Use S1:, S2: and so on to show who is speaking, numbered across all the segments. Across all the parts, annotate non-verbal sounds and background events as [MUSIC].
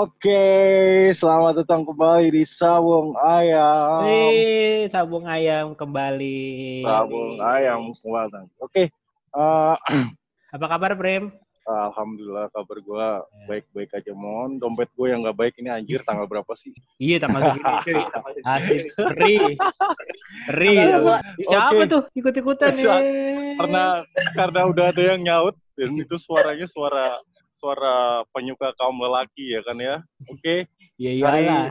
S1: Oke, selamat datang kembali di Sabung Ayam.
S2: Hei, sabung ayam kembali.
S1: Sabung Ayam kembali. Oke, eh, [CLEARS THROAT]
S2: Apa kabar, Prem?
S1: alhamdulillah kabar gua baik-baik aja mon. Dompet gue yang nggak baik ini anjir tanggal berapa sih?
S2: Iya, tanggal segini, [LAUGHS] cuy. Asik, ri. Ri. Siapa tuh ikut-ikutan nih?
S1: Karena karena udah ada yang nyaut dan itu suaranya suara suara penyuka kaum lelaki ya kan ya. Oke, [LAUGHS]
S2: Iya,
S1: Hari
S2: iyalah.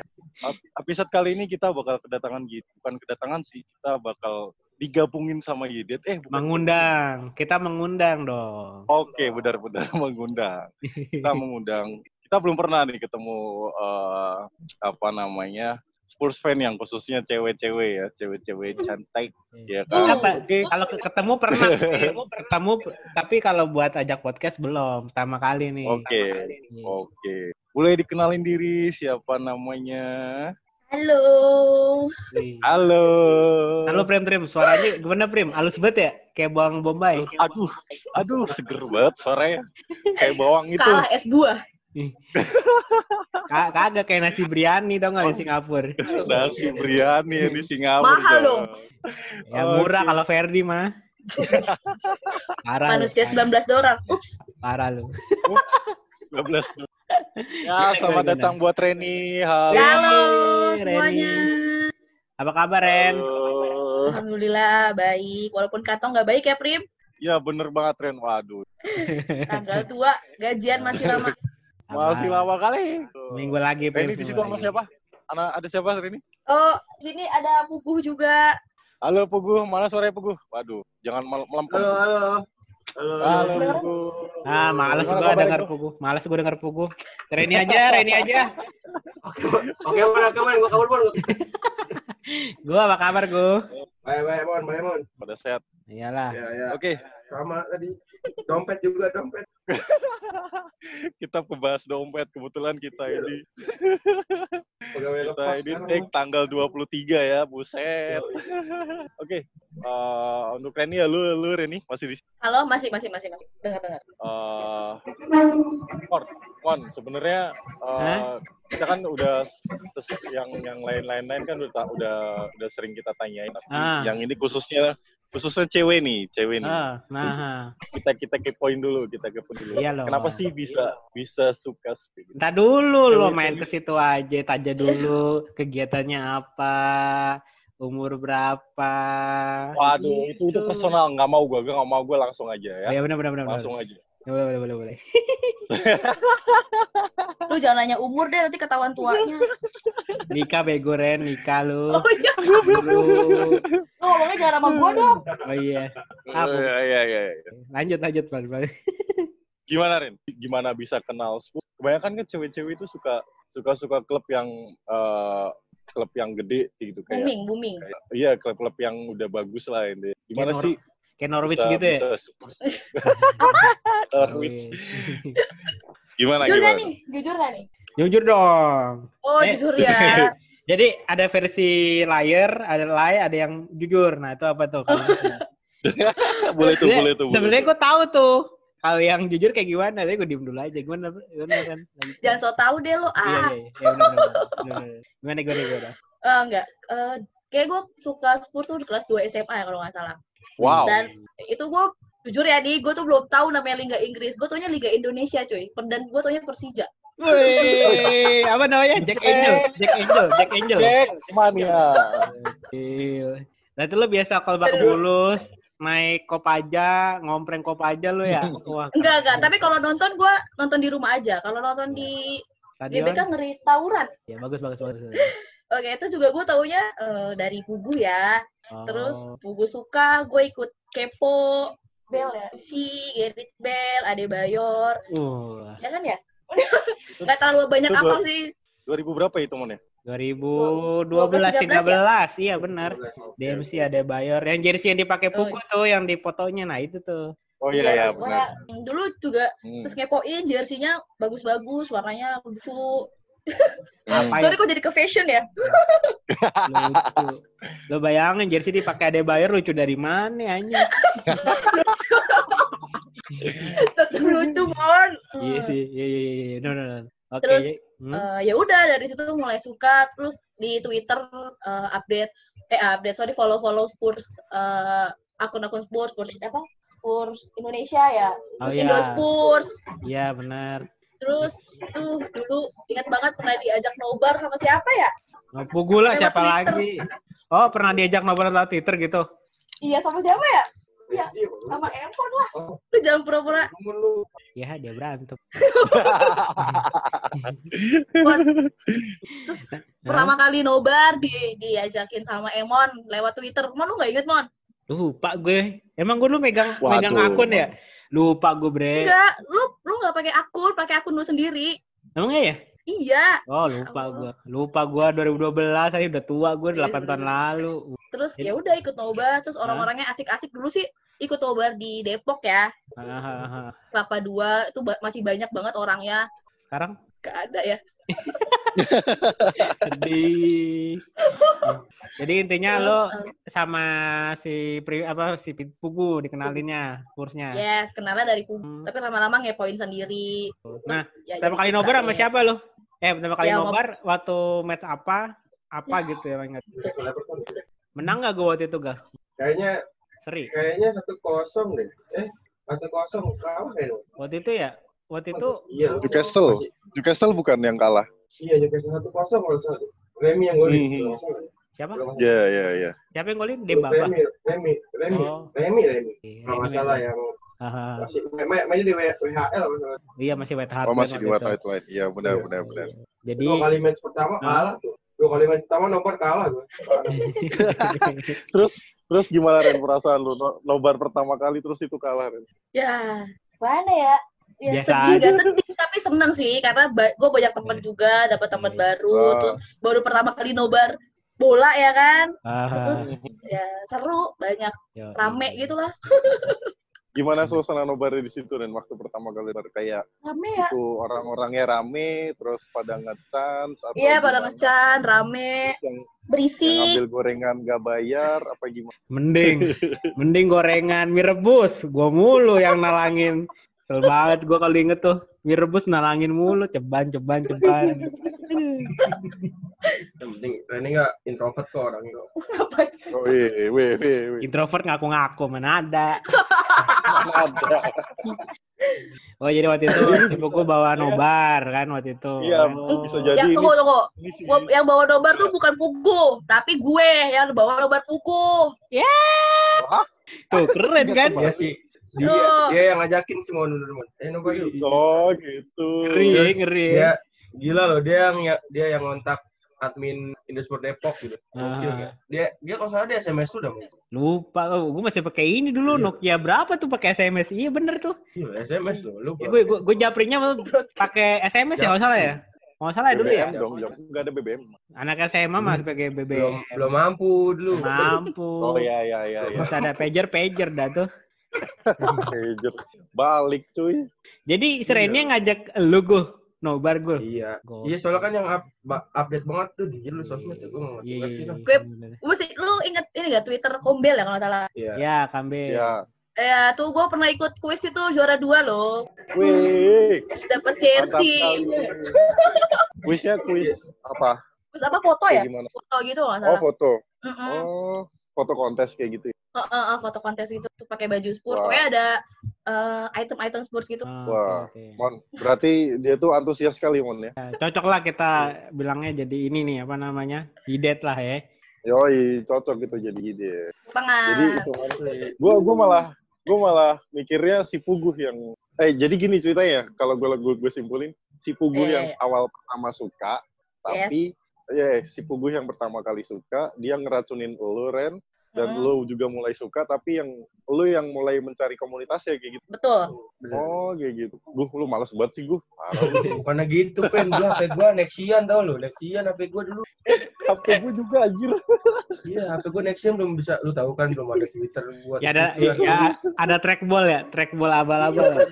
S1: ep- episode kali ini kita bakal kedatangan gitu, bukan kedatangan sih, kita bakal digabungin sama Yidet. Eh, bukan.
S2: Mengundang. Kita mengundang dong.
S1: Oke, benar-benar [LAUGHS] mengundang. Kita mengundang. Kita belum pernah nih ketemu eh, apa namanya Spurs fan yang khususnya cewek-cewek ya, cewek-cewek cantik ya kan.
S2: Apa?
S1: Oke,
S2: Kalau ke- [LAUGHS] ketemu pernah, ketemu, tapi kalau buat ajak podcast belum. Pertama kali nih.
S1: oke,
S2: Iya.
S1: oke. Boleh dikenalin diri siapa namanya?
S3: Halo.
S2: Iya.
S1: Halo.
S2: Halo Prim Prim, suaranya gimana Prim? Halus banget ya? Kayak bawang bombay.
S1: Aduh, aduh, seger banget suaranya. Kayak bawang itu.
S3: Kalah es buah.
S2: Ka- Kagak kayak nasi biryani tau nggak di Singapura.
S1: Nasi biryani yang di Singapura.
S3: Mahal
S1: dong.
S2: Ya murah
S1: Oke.
S2: kalau Ferdi mah. parah lu,
S3: Manusia 19 dolar. Ups.
S2: parah lu.
S1: 12 Ya, selamat
S2: Gimana?
S1: datang buat Reni. Halo.
S3: Halo
S2: Reni.
S3: semuanya.
S2: Apa kabar Ren?
S1: Halo.
S3: Alhamdulillah baik. Walaupun kantong nggak baik ya Prim.
S1: Ya bener banget Ren. Waduh.
S3: Tanggal tua, gajian masih lama. [LAUGHS]
S1: Masih
S2: Aman.
S1: lama kali.
S2: Minggu lagi.
S1: Reni di situ sama siapa? Anak ada siapa Reni?
S3: Oh, sini ada Puguh juga.
S1: Halo Puguh, mana suaranya Puguh? Waduh, jangan mel- melempem.
S4: Halo, halo. Halo.
S1: Halo
S3: Halo.
S1: Puguh.
S2: Ah, gua
S1: kabarnya,
S2: denger
S1: Puguh?
S2: pugu. Males gua denger pugu. Reni aja, [LAUGHS] Reni aja.
S4: Oke, Mon, oke, Mon. Gua kabur, Mon. [LAUGHS]
S2: Gua apa kabar gua?
S4: Baik, baik, Mon. Baik, Mon.
S1: Pada sehat.
S2: Iyalah.
S4: Ya, ya.
S1: Oke,
S4: Sama tadi. Dompet juga, dompet. [LAUGHS]
S1: kita kebahas dompet. Kebetulan kita ini
S4: Pegawai
S1: kita ini take tanggal 23 ya, buset. Oke, eh, untuk Reni ya lu lu Reni masih di
S3: Halo, masih masih masih masih. Dengar dengar.
S1: eh Mon, Mon, sebenarnya eh,
S2: Hah?
S1: kita kan udah terus yang yang lain-lain lain kan udah udah udah sering kita tanyain. Tapi
S2: Ah.
S1: Yang ini khususnya khususnya cewek nih, cewek nih.
S2: Ah, nah.
S1: Kita kita kepoin dulu, kita kepoin dulu.
S2: Iya loh.
S1: Kenapa sih bisa bisa suka speed?
S2: Entar dulu lo
S1: Cewek-
S2: main ke situ aja, tanya dulu kegiatannya apa, umur berapa.
S1: Waduh, itu itu
S2: Gitu.
S1: personal, nggak mau gua, gua nggak mau gua langsung aja ya.
S2: Oh, ya benar benar benar.
S1: Langsung aja.
S2: Boleh boleh boleh boleh. [LAUGHS]
S3: Lu jangan nanya umur deh nanti ketahuan tuanya. [LAUGHS]
S2: Nikah bego Ren, nikah lu.
S3: Oh iya. Lu ngomongnya jangan sama gua dong.
S2: Oh iya. Apa?
S1: Iya, iya, iya. iya.
S2: Lanjut lanjut. Pan. [LAUGHS]
S1: Gimana Ren? Gimana bisa kenal? Kebanyakan kan cewek-cewek itu suka suka suka klub yang eh, klub yang gede gitu kayak
S3: Booming, booming.
S1: kayak- iya klub-klub yang udah bagus lah ini. Gimana
S2: Kayak
S1: sih
S2: Kayak Norwich
S1: bisa-
S2: gitu ya.
S1: bisa Spurs? [LAUGHS] Norwich.
S2: Oh, iya.
S1: Gimana
S3: Jujur
S1: gimana?
S3: nih? Jujur gak nih?
S2: Jujur dong.
S3: Oh,
S2: Eh.
S3: jujur [LAUGHS] ya.
S2: Jadi ada versi liar, ada lie, ada yang jujur. Nah itu apa tuh? [LAUGHS]
S1: boleh tuh, boleh tuh.
S2: Sebenarnya gue tahu tuh. Kalau yang jujur kayak gimana? Tapi gue diem dulu aja. Gimana? Gimana kan? Lanjut.
S3: Jangan so tau deh lu.
S2: Iya,
S3: Ah,
S2: iya, iya. Ya, bener, bener, bener, bener. Gimana, gimana, gimana?
S3: Eh, enggak. Eh, kayak gue suka Spurs tuh di kelas 2 SMA ya kalau nggak salah.
S1: Wow.
S3: Dan itu gue jujur ya nih, gue tuh belum tahu namanya Liga Inggris. Gue taunya Liga Indonesia cuy. Dan gue taunya Persija.
S2: Wih, apa namanya? Jack Angel, Jack Angel, Jack Angel.
S1: Cek mania.
S2: Gil. Berarti lo biasa kalau bak bulus, naik kopaja, ngompreng kopaja lo ya? Wah,
S3: Enggak, enggak. Tapi kalau nonton gue nonton di rumah aja. Kalau nonton di
S2: stadion.
S3: GBK ngeri tawuran.
S2: Ya, bagus, bagus, bagus.
S3: Oke, itu juga gue taunya eh, dari Pugu ya. Terus
S2: Oh.
S3: Pugu suka, gue ikut kepo. Bel ya, si Gerrit Bell, Ade Bayor,
S2: Uh,
S3: ya kan ya? Nggak terlalu banyak apa
S1: dua-
S3: sih.
S1: 2000 berapa itu Mon ya?
S2: 2012 13 iya benar.
S4: 12.
S2: DMC ada Bayor. Yang jersey yang dipakai
S3: Oh,
S2: Pugu tuh yang di fotonya. Nah, itu tuh.
S1: Oh iya ya,
S3: tuh,
S1: benar.
S3: pokoknya Dulu juga
S1: Hmm.
S3: terus ngepoin jersinya bagus-bagus, warnanya lucu.
S2: Apa
S3: Sorry kok jadi ke fashion ya?
S2: Lo bayangin jersey dipakai ada Bayor lucu dari mana anjing?
S3: Tetap lucu, Mon.
S2: Iya sih, iya iya iya. No, no, no. Oke.
S3: Terus,
S2: hmm.
S3: Eh, ya udah dari situ tuh mulai suka terus di Twitter eh, update eh update sorry follow follow Spurs eh, akun-akun Spurs Spurs apa Spurs Indonesia ya
S2: Oh,
S3: terus
S2: iya.
S3: Indo Spurs
S2: Iya benar.
S3: Terus tuh dulu ingat banget pernah diajak nobar sama siapa ya
S2: Pugu lah
S3: Lewat
S2: siapa
S3: Twitter.
S2: lagi? Oh pernah diajak ngobrol lewat Twitter gitu?
S3: iya sama siapa ya Iya,
S4: Iya,
S3: sama Emon lah
S4: Oh.
S3: lu jangan pura-pura
S4: Temen lu.
S2: Ya dia berantem.
S3: Terus pertama kali nobar di diajakin sama Emon lewat Twitter Mon lu nggak inget Mon
S2: Lupa gue. Emang gue dulu megang
S1: Waduh.
S2: megang akun ya? Lupa gue bre.
S3: enggak lu lu nggak pakai akun pakai akun lu sendiri
S2: Emangnya ya?
S3: iya
S2: Oh lupa
S3: Allah.
S2: gue. Lupa gue 2012 saya udah tua gue
S3: Iya,
S2: 8 tahun lalu.
S3: terus ya udah ikut nobar terus orang-orangnya asik-asik dulu sih ikut nobar di Depok ya. Kelapa Dua itu ba- masih banyak banget orangnya
S2: Sekarang
S3: gak ada ya
S2: sedih. Jadi intinya
S3: Terus,
S2: lo
S3: eh,
S2: sama si pri, apa si Pugu dikenalinnya kursnya.
S3: yes kenalnya dari kubu
S2: Hmm.
S3: tapi lama-lama ngepoin sendiri
S2: Nah,
S3: Terus, ya
S2: pertama
S3: jadi
S2: kali nobar sama
S3: deh.
S2: siapa lo? Eh, pertama kali
S3: Ya,
S2: nobar waktu match apa? Apa
S3: Ya.
S2: gitu ya, ingat. Menang gak gue waktu itu, Gar?
S4: Kayaknya
S2: Seri.
S4: kayaknya satu kosong deh. Eh, satu kosong kalah kayaknya.
S2: Waktu itu ya? Waktu itu
S4: Iya.
S1: Newcastle.
S4: Masih-
S1: Newcastle bukan yang kalah.
S4: Iya, Newcastle satu kosong kalau salah. Remy yang golin.
S1: Hmm.
S4: Kalau nggak salah.
S2: siapa?
S1: Iya, iya, iya.
S2: Siapa yang golin? Dembaba.
S4: Remy, Remy, Remy,
S2: Oh.
S4: Remy, Remy.
S2: Iya,
S4: Kalau nggak salah yang
S2: Haha.
S4: masih main mainnya di WHL. masalah.
S2: Iya masih White Hart.
S1: Oh, masih di White
S2: itu.
S1: Hart Iya, benar,
S4: Iya.
S1: benar, benar.
S2: Jadi
S4: Dua kali match pertama kalah tuh. Dua kali match pertama nomor kalah gue. [LAUGHS]
S1: Terus terus gimana Ren perasaan lu No- nobar pertama kali terus itu kalah Ren?
S3: ya mana ya ya
S2: Biasa
S3: sedih
S2: aja.
S3: gak sedih tapi seneng sih karena gue banyak temen juga dapat teman baru
S1: Wah.
S3: terus baru pertama kali nobar bola ya kan terus ya seru banyak
S2: Yo,
S3: rame
S2: iya.
S3: gitu lah [LAUGHS]
S1: Gimana suasana nobar di situ Ren waktu pertama kali nobar kayak
S3: rame ya
S1: itu orang-orangnya rame terus pada atau
S3: iya pada
S1: gimana?
S3: ngecan rame
S1: Terus yang, yang
S3: berisik
S1: ngambil gorengan gak bayar apa gimana?
S2: Mending, mending gorengan mie rebus. Gua mulu yang nalangin. [LAUGHS] Kesel banget gua kalau inget tuh. Mie rebus nalangin mulu, ceban, ceban, ceban.
S4: Yang penting Reni nggak introvert kok orangnya.
S1: Oh iya, weh, weh, weh.
S2: Introvert ngaku-ngaku, mana ada.
S1: Mana ada.
S2: Oh jadi waktu itu si Pugu bawa nobar kan waktu itu.
S1: Iya,
S2: Oh.
S1: bisa jadi
S3: yang tunggu tunggu. Gua- yang bawa nobar tuh bukan Pugu tapi gue yang bawa nobar Pugu
S2: Tuh keren kan?
S4: Dia sih dia, dia yang ngajakin sih mau dulu Mon. Eh nobar yuk.
S1: Oh gitu.
S2: Ngeri, ya,
S4: Terus
S2: ngeri.
S4: Dia gila loh dia yang dia yang ngontak admin Indosport Depok gitu. Gokil
S2: Ah.
S4: nggak? Dia dia kalau salah dia SMS tuh udah Mon.
S2: Lupa, oh, gue masih pakai ini dulu
S4: Iya.
S2: Nokia berapa tuh pakai SMS? Iya bener tuh.
S4: Iya, SMS loh. Lu
S2: Ya, gue gue gue japrinnya pakai SMS ya nggak salah ya? Nggak salah ya dulu ya?
S1: Dong, jam nggak ada BBM.
S2: Anak SMA masih pakai
S4: belum
S2: BBM.
S4: belum mampu dulu.
S2: Mampu.
S1: Oh iya iya iya. iya.
S2: Terus ada pager pager dah tuh. [LAUGHS]
S1: Balik cuy.
S2: Jadi si Reni yang ngajak lu gue nobar gue.
S4: Iya.
S2: Gokil.
S4: Iya, soalnya kan yang up- update banget tuh di lu sosmed ya. Gue nggak
S2: Iya,
S4: ngerti
S2: iya,
S4: lah.
S2: iya.
S3: Gue- mesti lu inget ini gak Twitter Kombel ya kalau salah
S4: Iya.
S2: Ya, kambe.
S1: Ya.
S3: ya tuh gue pernah ikut kuis itu juara dua loh
S1: Wih. Mantap
S3: jersey. [LAUGHS]
S1: Kuisnya kuis apa?
S3: kuis apa foto ya
S1: gimana?
S3: foto gitu nggak
S1: Oh
S3: salah
S1: foto.
S3: Mm-mm.
S1: Oh foto kontes kayak gitu.
S3: Eh, eh, eh, foto kontes gitu tuh pakai baju Spurs
S1: Wah.
S3: pokoknya ada eh, item-item Spurs gitu
S2: Ah,
S1: Wah.
S2: oke, oke.
S1: Mon, berarti dia tuh antusias sekali Mon ya.
S2: Ya, Cocok lah kita bilangnya jadi ini nih apa namanya? Hidet lah ya.
S1: Yoi, cocok gitu jadi ide.
S3: tangan
S1: Jadi itu. Gua gua malah gua malah mikirnya si Puguh yang eh jadi gini ceritanya kalau gua gua, gua simpulin si Puguh
S3: Iya,
S1: yang awal pertama suka tapi ya si Puguh yang pertama kali suka dia ngeracunin lu Ren dan
S3: Mm,
S1: lu juga mulai suka tapi yang lu yang mulai mencari komunitasnya kayak gitu.
S3: betul
S1: Oh, kayak gitu. Gue lu males banget sih gue. Parah lu. [LAUGHS]
S4: Bukannya gitu, Pen. Gua HP gua Nexian tau lu. Nexian HP gua dulu.
S1: HP gue juga anjir. [LAUGHS]
S4: Iya, HP gua Nexian belum bisa. Lu tahu kan belum ada Twitter buat.
S2: Ya ada
S4: Twitter.
S2: ya, ada trackball ya, trackball abal-abal.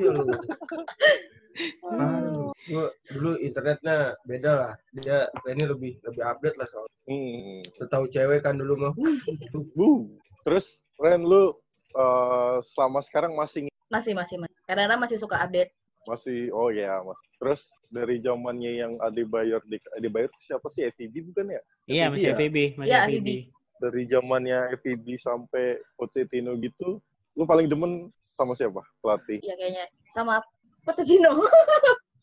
S4: Iya [LAUGHS] lu. Aduh, gua dulu internetnya beda lah. Dia ini lebih lebih update lah soal.
S1: Hmm.
S4: Tahu cewek kan dulu mah. gitu.
S1: Bu. Terus Ren lu eh, selama sekarang masih
S3: masih masih masih karena masih suka update
S5: Masih oh ya, Mas. Terus dari zamannya yang Adebayor di Adebayor siapa sih FVB bukan ya?
S2: Iya,
S5: FVB
S2: masih
S5: ya?
S2: Masih
S3: Iya,
S2: FVB.
S3: FVB.
S5: Dari zamannya FVB sampai Pochettino gitu, lu paling demen sama siapa pelatih?
S3: Iya kayaknya sama Pochettino.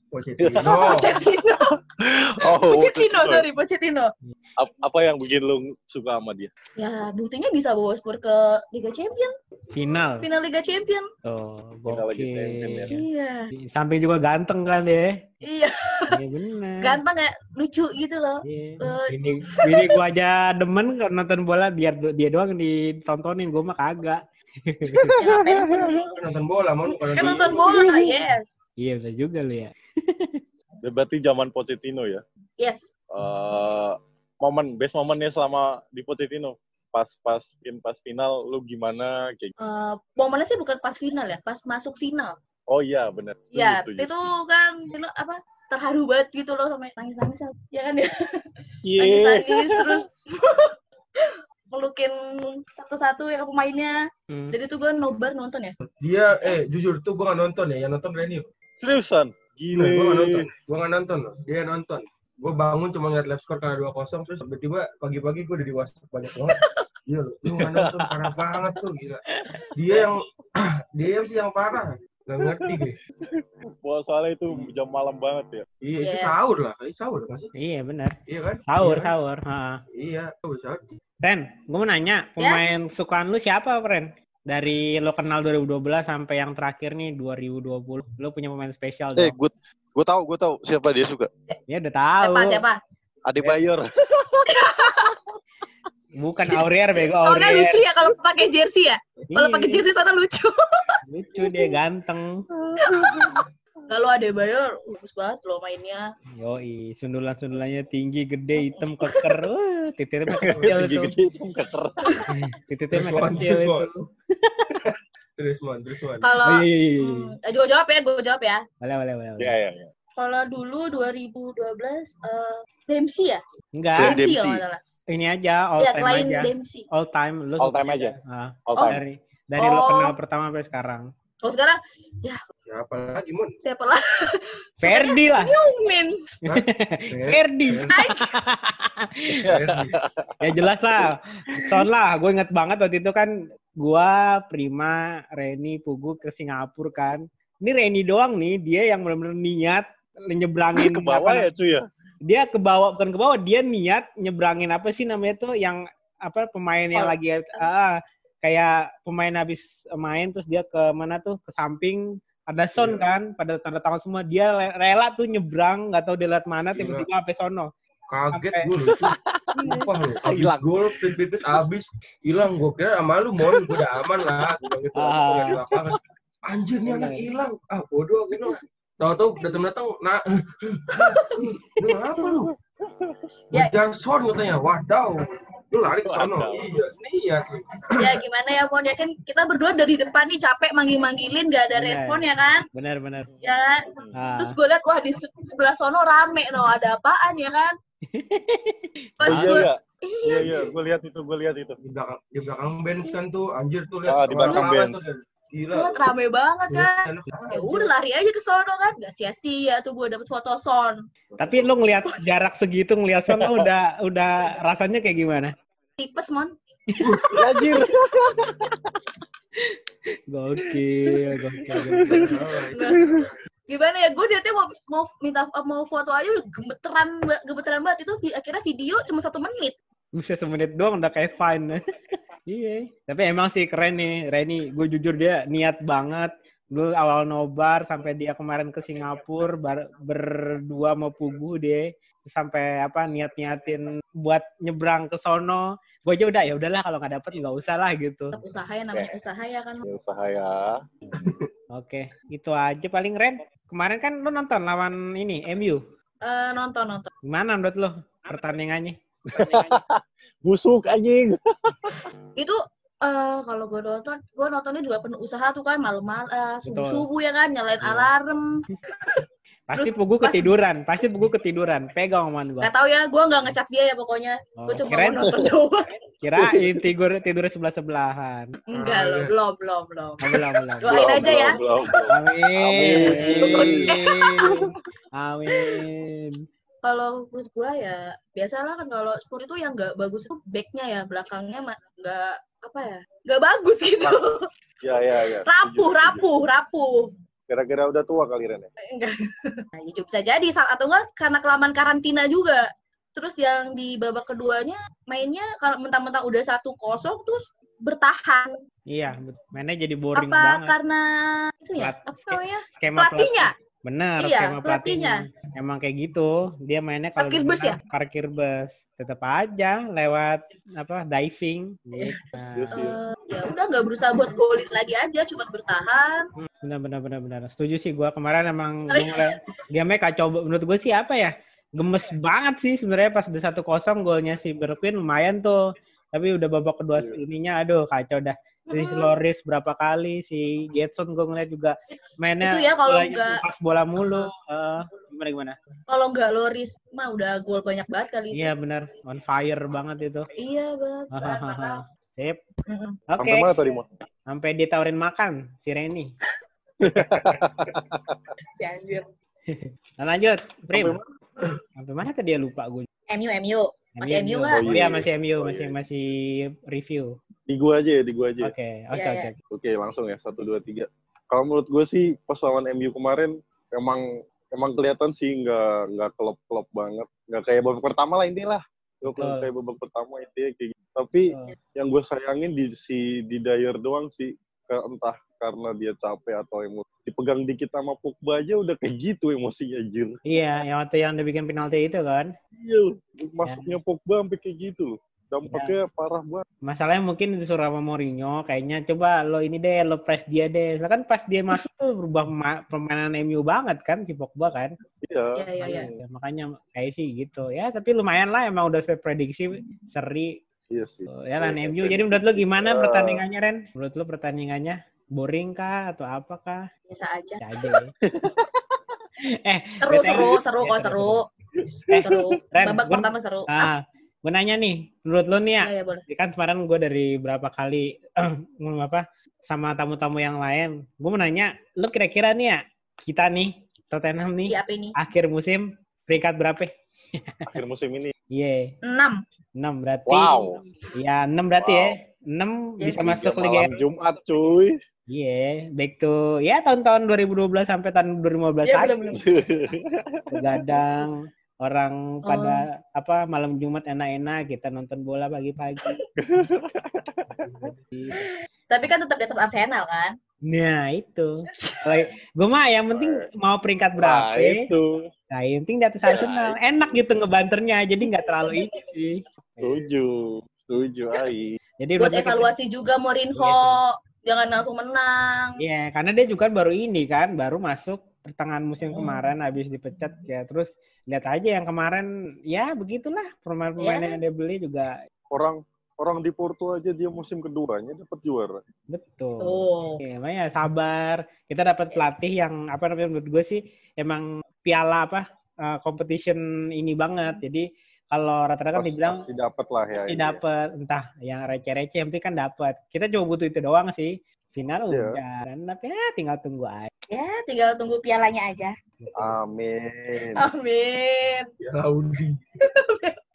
S4: Pochettino. [LAUGHS]
S3: Pochettino.
S5: Oh, [LAUGHS]
S3: Pochettino, sorry, Pochettino.
S1: Ap- apa yang bikin lu suka sama dia?
S3: Ya, buktinya bisa bawa Spurs ke Liga Champion,
S2: Final.
S3: final Liga Champion.
S2: Oh,
S1: Final lagi champion ya.
S3: Iya.
S2: Di samping juga ganteng kan dia.
S3: Iya,
S2: Iya benar.
S3: ganteng ya, lucu gitu loh.
S2: Iya.
S3: Eh,
S2: Ini, ini gua aja demen kalau nonton bola biar dia doang ditontonin, gua mah kagak.
S3: Ya?
S4: Kan [LAUGHS] nonton bola mau
S3: Kan nonton bola, yes.
S2: Iya bisa juga lu [LAUGHS] ya.
S1: Berarti zaman Pochettino ya.
S3: Yes.
S1: Eh, momen best momennya selama di Pochettino pas pas pin pas final lu gimana kayak gitu.
S3: Eh, momennya sih bukan pas final ya, pas masuk final.
S1: oh iya benar
S3: Ya,
S1: setuju,
S3: itu kan itu apa terharu banget gitu loh sampai nangis-nangis ya kan ya.
S1: Iya.
S3: Nangis-nangis terus [LAUGHS] melukin satu-satu ya pemainnya.
S2: Hmm.
S3: Jadi tuh gue nobar nonton ya.
S4: Dia eh jujur tuh gua nggak nonton ya, yang nonton Reni.
S1: seriusan
S4: Gila, gue gak nonton. Gue gak nonton loh. Dia nonton. Gue bangun cuma ngeliat live score karena 2-0 terus tiba-tiba pagi-pagi gue udah di WhatsApp banyak banget. Iya loh, lu gak nonton parah banget tuh gila. Dia yang [CLEARS THROAT] dia yang sih yang parah. Gak ngerti gue. [LAUGHS]
S1: Wah, soalnya itu jam malam banget ya
S4: Iya, itu sahur lah. Itu sahur sih?
S2: Iya benar.
S4: Iya kan?
S2: Sahur,
S4: Iya kan?
S2: sahur. Ha.
S4: Iya, sahur, sahur.
S2: Ren, gue mau nanya,
S3: Ya?
S2: pemain sukaan lu siapa, Ren? Dari lo kenal 2012 sampai yang terakhir nih 2020, lu punya pemain spesial
S6: Eh, gue gue tahu gue tahu siapa dia suka.
S2: Ya udah tahu.
S3: Siapa siapa?
S1: Adebayor [LAUGHS] [LAUGHS]
S2: Bukan Aurier, bego
S3: Orangnya
S2: Aurier.
S3: lucu ya kalau pakai jersey ya. Kalau pakai
S2: Iya,
S3: jersey sana lucu. [LAUGHS]
S2: lucu dia ganteng.
S3: Lalu ada Bayor, bagus banget loh mainnya.
S2: Yoi, sundulan-sundulannya tinggi, gede, hitam, keker. [LAUGHS] Wah, titiknya mah kecil
S1: tinggi
S2: tuh.
S1: gede itu keker
S2: Titiknya mah kecil
S4: terus,
S2: itu.
S4: Terus man, terus man.
S3: Kalau
S2: Oh, iya, iya, iya.
S3: hmm, eh, gue jawab ya, gue jawab ya.
S2: Boleh, boleh, boleh. boleh.
S1: ya ya ya
S3: Kalau dulu 2012 eh Dempsey ya?
S2: Enggak,
S3: Dempsey
S6: Dempsey.
S3: kalau salah.
S2: ini aja, all
S3: Iya,
S2: time aja.
S3: Dempsey.
S2: All time, lu
S1: All time aja.
S2: Ah,
S1: all
S3: Oh.
S1: time
S2: dari dari lo
S3: Oh.
S2: kenal pertama sampai sekarang.
S3: Oh sekarang
S4: Siapa lagi, Mun?
S3: siapa lah? [LAUGHS]
S2: Ferdi lah.
S4: Hah? [LAUGHS]
S2: Ferdi. [LAUGHS] ya jelas lah. Son lah, gue inget banget waktu itu kan gua, Prima, Reni, Pugu ke Singapura kan. Ini Reni doang nih, dia yang benar-benar niat nyebrangin
S1: ke bawah
S2: apa-
S1: ya cuy ya
S2: Dia ke bawah bukan ke bawah, dia niat nyebrangin apa sih namanya tuh yang apa pemain yang
S3: Oh.
S2: lagi ah, kayak pemain habis main terus dia ke mana tuh ke samping ada son
S4: Iya.
S2: kan pada tanda tangan semua dia rela tuh nyebrang nggak tahu dia lihat mana tiba-tiba sampai sono
S4: Kaget
S2: Sampai-
S4: gue lucu. Sumpah lu. [LAUGHS] Abis
S1: Hilang.
S4: gol, pipit-pipit abis. Hilang. Gue kira sama lu. Gue udah aman lah. Gitu.
S2: Ah.
S4: Belakangan. Anjir nih anak hilang. Ah bodoh gitu. Tahu-tahu datang-datang. Nah. [LAUGHS] Lu apa lu?
S3: Ya.
S4: Ngejar son katanya. Wadaw. Lu lari ke sono.
S1: Wadaw.
S4: Iya. Iya.
S3: Ya gimana ya Mon ya kan kita berdua dari depan nih capek manggil-manggilin gak ada
S2: Bener.
S3: respon ya kan?
S2: benar-benar
S3: Ya kan?
S2: ah.
S3: Terus gue liat wah di se- sebelah sono rame no ada apaan ya kan? [LAUGHS] Pas gue
S1: iya iya iya gue lihat itu gue lihat itu
S4: Di belakang, di belakang bench kan tuh. Anjir tuh lihat.
S1: Ah, di belakang bench.
S4: tuh, Gila.
S3: Tuh, rame banget kan.
S4: Iya.
S3: Ya udah lari aja ke sono kan, gak sia-sia tuh gue dapet foto son.
S2: tapi lu ngelihat jarak segitu ngelihat son [LAUGHS] udah udah rasanya kayak gimana
S3: Tipes mon. [LAUGHS]
S1: anjir
S2: gokil gokil, [LAUGHS] gokil.
S3: Gimana ya, gue dia mau mau minta mau foto aja udah gemeteran gemeteran banget itu akhirnya video cuma satu menit.
S2: bisa semenit doang udah kayak fine iya. Tapi emang sih keren nih Reni. Gue jujur dia niat banget. Dulu awal nobar sampai dia kemarin ke Singapura bar- berdua mau pugu deh sampai apa niat niatin buat nyebrang ke sono. Gue aja udah ya udahlah kalau nggak dapet nggak usah lah gitu.
S3: Tetap usaha ya namanya
S1: Oke.
S3: usaha ya kan.
S1: ya usaha ya. [LAUGHS]
S2: Oke itu aja paling Ren. Kemarin kan lu nonton lawan ini MU
S3: Eh, nonton nonton.
S2: gimana menurut lo pertandingannya [LAUGHS]
S1: busuk anjing
S3: Itu eh kalau gue nonton, gue nontonnya juga penuh usaha tuh kan malam-malam, subuh
S2: Betul.
S3: subuh ya kan nyalain
S2: Iya.
S3: alarm.
S2: Pasti
S3: Terus
S2: Pugu
S3: pas-
S2: ketiduran, pasti Pugu ketiduran. Pegang omongan gua.
S3: Gak tau ya, gue nggak ngecat dia ya pokoknya.
S2: Oh,
S3: Gue cuma
S2: kirain-
S3: mau nonton [LAUGHS] doang.
S2: Kirain tidur tidur sebelah sebelahan.
S3: Enggak loh,
S4: iya.
S3: belum, belum, belum.
S2: Belum belum.
S3: Doain aja ya.
S7: belum, belum.
S2: Amin. Amin.
S3: Kalau menurut gue ya, biasalah kan kalau sport itu yang nggak bagus itu backnya ya, belakangnya nggak apa ya, nggak bagus [LAUGHS] gitu.
S1: Ya, ya, ya.
S3: rapuh, rapuh, rapuh.
S1: Kira-kira udah tua kali Ren ya?
S3: Enggak. [LAUGHS] Nah, ya bisa jadi atau enggak karena kelamaan karantina juga. Terus yang di babak keduanya mainnya kalau mentang-mentang udah satu kosong terus bertahan.
S2: Iya, mainnya jadi boring
S3: apa
S2: banget.
S3: karena itu ya? Apa namanya? Pelatihnya.
S2: pelatih. Bener,
S3: Iya,
S2: skema pelatihnya. Emang kayak gitu. Dia mainnya kalau
S3: Parkir bus
S2: dibilang parkir bus. Tetap aja lewat apa diving. Gitu.
S1: Iya.
S3: Eh, ya udah nggak berusaha buat golin lagi aja, cuma bertahan.
S2: Benar benar benar benar. Setuju sih gua kemarin emang [LAUGHS] gua ngeliat game-nya kacau. Menurut gue sih apa ya? Gemes banget sih sebenarnya pas udah satu kosong golnya si Berpin lumayan tuh. Tapi udah babak kedua
S1: Iya.
S2: ininya aduh kacau dah. Si. Loris berapa kali si Getson gue ngeliat juga mainnya
S3: Itu ya kalau
S2: bolanya
S3: nggak-
S2: pas bola mulu. Eh, gimana gimana?
S3: Kalau nggak Loris mah udah gol banyak banget kali itu.
S2: Iya benar, on fire banget itu.
S3: Iya, banget.
S2: Hahaha. Sip. Oke.
S1: Sampai mana tadi, Mon?
S2: Sampai ditawarin makan si Reni. [LAUGHS]
S3: Si anjir.
S2: Nah, lanjut, Prim.
S1: Sampai
S2: Sampai mana tadi ya lupa gue.
S3: MU, MU. Masih MU nggak?
S2: Oh
S1: Oh,
S2: iya,
S1: iya.
S2: masih MU,
S1: Oh,
S2: masih
S1: iya.
S2: masih review.
S1: Di gua aja ya, di gua aja.
S2: Oke, oke,
S3: Iya,
S2: oke.
S3: iya.
S1: Oke, langsung ya. Satu, dua, tiga. Kalau menurut gue sih, pas lawan MU kemarin, emang emang kelihatan sih nggak nggak klop-klop banget. Nggak kayak babak pertama lah intinya lah. Nggak
S2: Betul.
S1: kayak babak pertama intinya kayak gitu. Tapi
S2: Betul.
S1: yang gue sayangin di si di Dyer doang sih. Ke- Entah karena dia capek atau emosi. Dipegang dikit sama Pogba aja udah kayak gitu emosinya, anjir.
S2: Iya, yang waktu yang udah bikin penalti itu kan.
S1: Iya, masuknya Pogba sampai kayak gitu loh. Dampaknya
S2: Iya.
S1: parah banget.
S2: Masalahnya mungkin disuruh sama Mourinho, kayaknya coba lo ini deh, lo press dia deh. Soalnya kan pas dia masuk tuh berubah ma- permainan MU banget kan, si Pogba kan.
S1: Iya.
S3: Iya, iya, iya.
S2: Ya, makanya kayak sih gitu. Ya, tapi lumayan lah emang udah saya prediksi seri.
S1: Iya sih.
S2: Ya lah MU. Jadi menurut lo gimana
S1: Eh.
S2: pertandingannya Ren? Menurut lo pertandingannya boring kah atau apa kah?
S3: Biasa aja.
S2: Ya aja ya. [LAUGHS] eh,
S3: Seru,
S2: BTW
S3: seru, seru
S2: Iya,
S3: kok, seru. [LAUGHS]
S2: Eh,
S3: Seru.
S2: Ren,
S3: Babak
S2: gua-
S3: pertama seru.
S2: ah, gue nanya nih, menurut lo nih ya,
S3: Iya, iya, boleh.
S2: kan kemarin gue dari berapa kali [CLEARS THROAT] ngomong apa sama tamu-tamu yang lain, gue mau nanya, lo kira-kira nih ya kita nih Tottenham nih
S3: Iya, apa ini?
S2: akhir musim peringkat berapa?
S1: Akhir musim ini. [LAUGHS]
S2: Iya,
S3: 6.
S2: 6 berarti.
S1: Wow.
S2: Ya 6 berarti
S1: Wow.
S2: ya. 6
S3: Ya,
S2: bisa masuk Liga
S1: malam Jumat, cuy.
S2: Iya, back to ya tahun-tahun 2012 sampai tahun 2015
S3: Iya,
S2: lagi. Begadang orang [LAUGHS]
S3: Oh.
S2: pada apa malam Jumat enak-enak kita nonton bola pagi-pagi. [LAUGHS]
S3: Tapi kan tetap di atas Arsenal kan?
S2: Nah itu. Gue mah yang penting mau peringkat
S1: Nah,
S2: berapa.
S1: itu.
S2: Nah, yang penting di atas Arsenal. Enak gitu ngebanternya, jadi nggak terlalu [LAUGHS] ini sih.
S1: Setuju. Setuju, Ai.
S2: Jadi
S3: Buat
S2: gue kita-
S3: evaluasi juga Mourinho. Jangan langsung menang.
S2: Iya, karena dia juga baru ini kan, baru masuk pertengahan musim
S3: Hmm.
S2: kemarin habis dipecat ya. Terus lihat aja yang kemarin ya begitulah pemain-pemain
S3: Ya.
S2: yang dia beli juga
S1: Orang orang di Porto aja dia musim keduanya dapat juara.
S2: betul.
S3: Oh.
S2: Oke, makanya sabar. Kita dapat pelatih yang apa namanya menurut gue sih emang piala apa uh, competition ini banget. Jadi kalau rata-rata kan dibilang
S1: pasti dapat lah ya.
S2: pasti
S1: ya.
S2: dapat entah yang receh-receh yang penting kan dapat. Kita cuma butuh itu doang sih. Final
S1: Iya.
S2: udah. Tapi ya tinggal tunggu aja.
S3: Ya, tinggal tunggu pialanya aja.
S1: Amin.
S3: Amin.
S4: Ya Audi.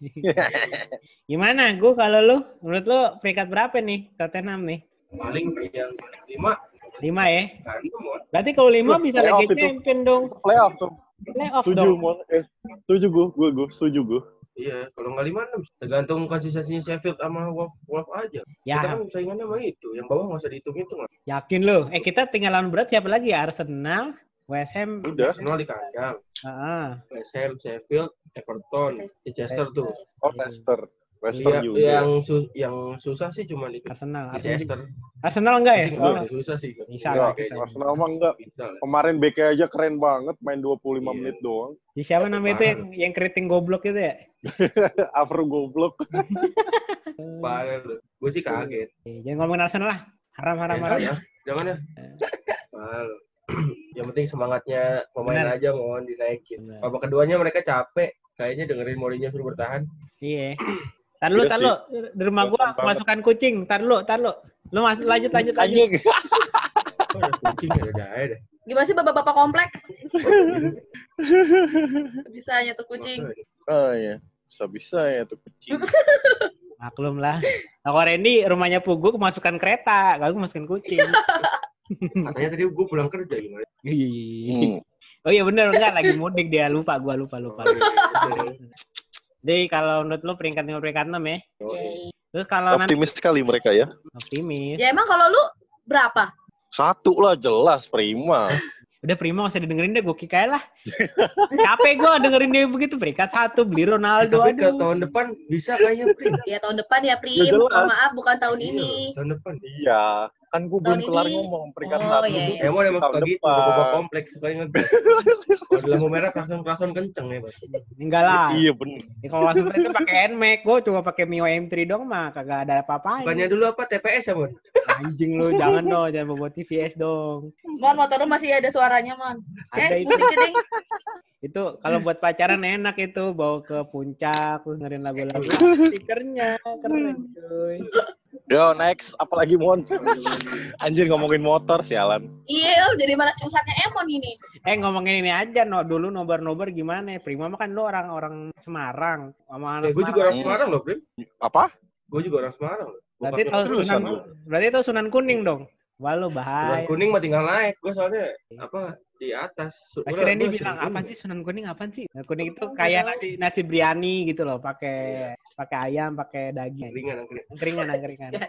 S4: [LAUGHS]
S2: Gimana? Gue kalau lu, menurut lu peringkat berapa nih Tottenham nih?
S4: Paling yang lima
S2: Lima ya?
S4: mau.
S2: Berarti kalau lima bisa lagi champion dong.
S1: Playoff tuh.
S2: Playoff
S1: Setuju,
S2: dong.
S1: Mon. Eh, setuju gue, gue, gue, setuju gue.
S4: Iya, kalau nggak lima enam. Tergantung konsistensinya Sheffield sama Wolf, Wolf aja. Kita
S2: Ya,
S4: kan saingannya sama itu. Yang bawah nggak usah dihitung itu lah.
S2: yakin lu. Eh kita tinggal lawan berat siapa lagi ya? Arsenal, West Ham.
S1: Udah.
S4: Arsenal di kandang.
S2: Heeh.
S4: West Ham, Sheffield, Everton, Leicester tuh.
S1: Oh, Leicester. Leicester
S4: Iya,
S1: juga.
S4: yang su- yang susah sih cuma di
S2: Arsenal. Arsenal,
S4: Leicester.
S2: Arsenal enggak ya?
S4: Itu
S2: Oh,
S4: susah sih.
S2: Bisa
S1: Enggak,
S2: kita.
S1: Arsenal mah enggak. Kemarin BK aja keren banget, main 25
S4: Iya.
S1: menit doang.
S2: Si siapa namanya itu yang yang keriting goblok itu ya? [LAUGHS]
S1: Afro goblok. [LAUGHS]
S4: Parah. Gue sih kaget.
S2: Eh, Jangan ngomongin Arsenal lah. Haram haram
S4: Eh,
S2: haram.
S4: ya, jangan ya. Mal. [CLEARS THROAT] yang penting semangatnya pemain
S2: Benar.
S4: aja mohon dinaikin.
S2: Benar.
S4: Babak keduanya mereka capek, kayaknya dengerin Mourinho suruh bertahan.
S2: Iya. [CLEARS THROAT] Tar lu,
S1: Iya
S2: tar lu. Di rumah gua masukkan kucing. Tar lu, tar lu. Lu mas lanjut lanjut lanjut.
S1: Anjing.
S4: Oh, kucing ya deh.
S3: Gimana sih bapak-bapak komplek? [LAUGHS] Bisanya tuh kucing.
S5: Oh iya. Bisa-bisa ya tuh kucing. [LAUGHS]
S2: Maklum lah. Nah, kalau Randy rumahnya Pugu kemasukan kereta, kalau gua masukin kucing. [LAUGHS]
S4: Katanya tadi gue pulang kerja gimana?
S5: Hmm.
S2: Oh iya bener enggak lagi mudik dia lupa gua lupa lupa. Jadi kalau menurut lu peringkat 5 peringkat 6 ya.
S3: Yeay.
S2: Terus kalau nanti
S5: Optimis sekali mereka ya.
S2: optimis.
S3: Ya emang kalau lu berapa?
S5: Satu lah jelas prima. [LAUGHS]
S2: Udah prima gak usah didengerin deh, gue kick aja lah. [LAUGHS] Capek gue dengerin dia begitu. Peringkat satu, beli Ronaldo.
S4: Tapi ke
S2: Aduh.
S4: tahun depan bisa kayaknya Prim.
S3: Ya tahun depan ya, Prim.
S5: Ya, jelas.
S3: Maaf bukan tahun
S4: Iya,
S3: ini.
S4: Tahun depan.
S5: Iya. Kan gue belum kelar
S3: ini-
S5: ngomong peringkat
S3: Oh,
S5: satu.
S3: iya, iya.
S4: Emang emang suka gitu, babak kompleks suka ngegas. [LAUGHS] Kalau di lampu merah klakson-klakson kenceng ya, Mas.
S2: Enggak lah.
S5: Iya bener.
S2: Ya, kalau langsung itu pakai NMAX, gue cuma pakai Mio M3 dong mah, kagak ada apa-apa.
S4: Bukannya dulu apa TPS ya, Bon?
S2: Anjing lu, jangan dong, jangan bawa TVS dong.
S3: Mon, motor lu masih ada suaranya, Mon.
S2: Ada
S3: Eh,
S2: itu.
S3: musik jeding.
S2: Itu kalau buat pacaran enak itu, bawa ke puncak, terus dengerin lagu-lagu. [LAUGHS] Stikernya keren cuy.
S5: Yo next, apalagi Mon? [LAUGHS] Anjir ngomongin motor sialan.
S3: Iya, jadi malah curhatnya Emon ini.
S2: Eh ngomongin ini aja, no dulu nobar-nobar gimana? ya? Prima mah kan lu orang-orang Semarang, sama anak
S4: Eh, gue juga orang Semarang loh, Prim.
S5: Apa?
S4: Gue juga orang Semarang loh.
S2: Berarti tahu Sunan, berarti tahu Sunan Kuning dong. Wah lu
S4: Sunan
S2: bahaya.
S4: kuning mah tinggal naik. Gue soalnya apa di atas.
S2: Randy
S4: gua
S2: bilang apa sih Sunan Kuning apaan sih? Sunan Kuning itu kayak nasi nasi biryani gitu loh, pakai pakai ayam, pakai daging.
S4: Ringan, ringan.
S2: Angkringan, angkringan. [LAUGHS]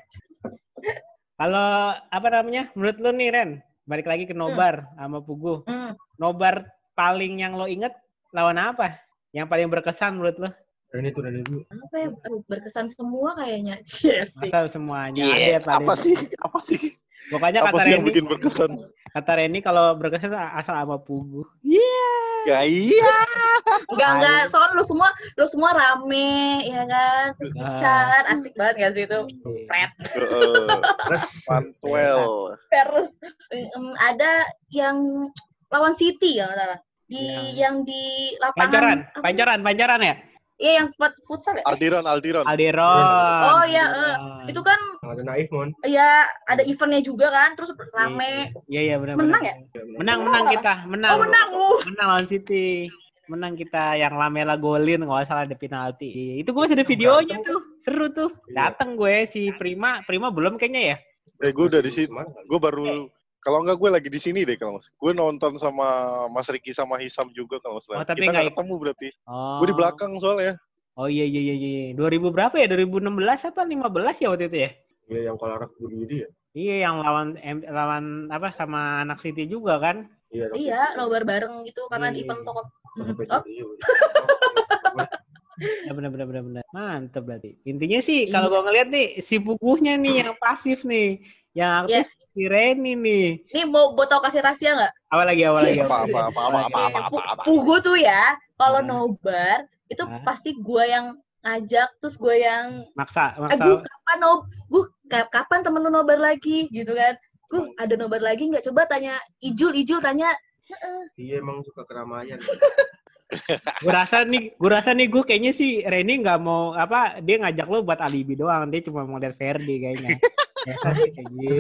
S3: Ya.
S2: Kalau apa namanya? Menurut lu nih Ren, balik lagi ke nobar sama Pugu.
S3: Hmm.
S2: Nobar paling yang lo inget lawan apa? Yang paling berkesan menurut lo?
S4: Randy tuh Randy dulu.
S3: Apa ya? Berkesan semua kayaknya. [LAUGHS] Yes.
S2: Masa semuanya
S5: Iya,
S2: ada paling.
S5: apa sih? Apa sih?
S2: Pokoknya
S5: Apa
S2: kata
S5: sih yang bikin berkesan?
S2: Kata Randy kalau berkesan asal sama Pugu. Iya.
S5: Ya iya.
S3: Enggak, enggak. Soalnya lu semua, lu semua rame, ya kan? Terus kencan, asik banget gak sih itu? Pret.
S5: Heeh.
S4: Terus
S5: Pantuel.
S3: Terus em, ada yang lawan City ya salah. Di
S2: Yang-
S3: yang di lapangan
S2: Pancoran,
S3: apa?
S2: pancoran, pancoran ya?
S3: Iya, yang fut- futsal ya?
S5: Aldiran, Aldiran.
S2: Alderon.
S3: Oh, iya, eh, Itu kan
S4: ada naif, Mon.
S3: ya ada eventnya juga kan, terus rame.
S2: Iya, iya benar
S3: Menang
S2: benar.
S3: ya?
S2: Menang, menang kita, menang.
S3: Oh, menang. Uh.
S2: Menang lawan City. Menang kita yang Lamela golin nggak salah ada penalti. Iya, Itu gue masih ada videonya tuh. Seru tuh.
S4: Iya.
S2: Dateng gue si Prima, Prima belum kayaknya ya.
S5: Eh gue udah di sini.
S4: Semangat.
S5: Gue baru kalau enggak gue lagi di sini deh kalau mas. Gue nonton sama Mas Riki sama Hisam juga kalau mas.
S2: Oh, tapi
S5: Kita
S2: nggak
S5: ketemu berarti.
S2: Oh.
S5: Gue di belakang soalnya.
S2: Oh iya iya iya iya. 2000 berapa ya? 2016 apa 15 ya waktu itu ya?
S4: Iya, yang kolarak Budi ya.
S2: Iya yang lawan M- lawan apa sama anak City juga kan?
S4: Iya,
S3: Iya, nobar bareng gitu karena di
S2: Iya,
S3: event
S2: iya.
S3: toko. Oh,
S4: iya. [LAUGHS]
S2: Ya benar benar benar benar. Mantap berarti. Intinya sih
S3: Iya.
S2: kalau gua ngeliat nih si puguhnya nih yang pasif nih, yang aktif si Reni nih.
S3: Ini mau gue tau kasih rahasia nggak?
S2: Apa lagi apa lagi?
S5: Apa apa apa apa apa apa apa. apa.
S3: Pugu tuh ya, kalau
S2: Hmm.
S3: nobar itu
S2: Ah.
S3: pasti gue yang ngajak, terus gue yang
S2: Maksa,
S3: eh
S2: maksa.
S3: gue kapan nob, gue kapan temen lu nobar lagi gitu kan? Gue ada nobar lagi nggak? Coba tanya Ijul, Ijul tanya.
S4: Iya, emang suka keramaian. [LAUGHS]
S2: Gue rasa nih, gue rasa nih gue kayaknya sih Reni nggak mau apa dia ngajak lo buat alibi doang, dia cuma mau lihat Ferdi kayaknya. [LAUGHS] Ya, kayak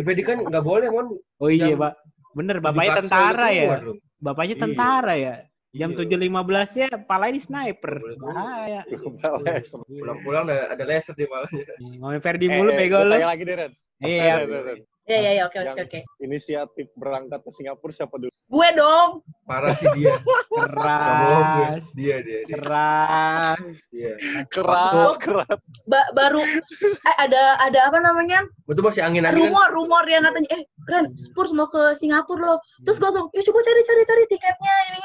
S2: gitu.
S4: Kan nggak boleh, Mon.
S2: Oh iya,
S4: Jam-
S2: Pak. Bener, bapaknya tentara ya.
S4: keluar, lu.
S2: Bapaknya
S4: Iya.
S2: tentara ya. Jam
S4: Iya.
S2: 7.15 ya, palanya di sniper. Bahaya.
S5: Bales.
S4: Pulang-pulang ada, ada laser di malahnya.
S2: Ngomongin Ferdi
S5: Eh,
S2: mulu
S5: eh,
S2: bego lu.
S5: Tanya lagi deh Ren.
S2: Iya.
S5: Ren, Ren, Ren.
S3: Ya ya ya, oke oke oke.
S5: Inisiatif berangkat ke Singapura siapa dulu?
S3: Gue dong.
S4: Parah sih dia.
S2: Keras.
S4: Dia, dia, dia.
S2: Keras.
S4: Dia.
S5: Kerat, kerat.
S3: Ba- baru eh, ada ada apa namanya?
S4: Betul masih angin-angin.
S3: rumor rumor yang katanya eh Ren Spurs mau ke Singapura loh terus gue langsung ya coba cari cari cari tiketnya ini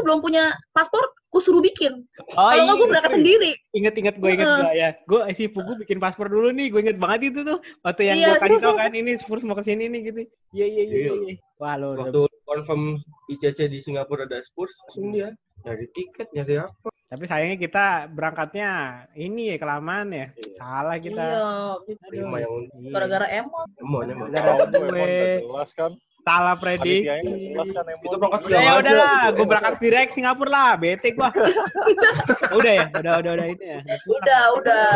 S3: tuh belum punya paspor gue suruh bikin
S2: Oh
S3: kalau nggak gue
S2: iya.
S3: berangkat sendiri
S2: Ingat-ingat gue inget gak ya. Gue si Pugu bikin paspor dulu nih. Gue inget banget itu tuh. Waktu yang
S3: Iya,
S2: gue kasih
S3: sih. [LAUGHS]
S2: tau kan ini Spurs mau ke sini nih gitu. Iya iya iya
S4: Iya.
S2: iya. Wah lo. udah-
S4: Waktu confirm ICC di Singapura ada Spurs, langsung dia nyari tiket, nyari apa.
S2: Tapi sayangnya kita berangkatnya ini ya kelamaan ya.
S4: Iya.
S2: Salah kita.
S3: iya
S4: Lima yang
S2: Iya.
S3: gara-gara emot
S4: emon emang.
S2: Gara-gara gue.
S5: udah jelas kan.
S2: Salah prediksi.
S1: kan
S4: Itu berangkat
S2: Ya,
S4: siang
S2: ya
S4: aja.
S2: udah lah, gue berangkat direct Singapura lah, bete gua. [LAUGHS] udah ya, udah udah udah ini ya.
S3: Udah, udah.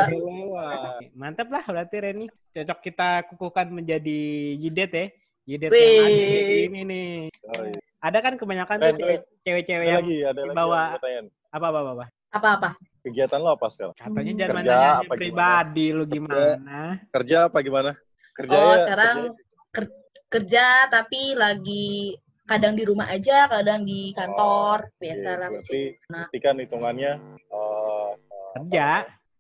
S2: Mantap lah berarti Reni. Cocok kita kukuhkan menjadi jidet ya. Jidet yang ada ini nih.
S1: Oh, iya.
S2: Ada kan kebanyakan
S1: Ren,
S2: cewek-cewek
S1: Ada
S2: yang
S1: lagi, ada lagi.
S2: bawa- apa apa apa. apa.
S3: Apa-apa?
S1: Kegiatan lo apa sekarang?
S2: Katanya
S3: Hmm.
S2: jangan
S1: Kerja
S2: nanya
S1: apa gimana?
S2: pribadi lu gimana.
S5: Kerja apa gimana? Kerja
S3: Oh,
S5: ya,
S3: sekarang
S5: kerja.
S3: Ker- kerja tapi lagi kadang di rumah aja, kadang di kantor. Biasa
S1: Iya,
S3: lah
S1: berarti,
S3: sih.
S1: berarti kan hitungannya eh
S2: Kerja.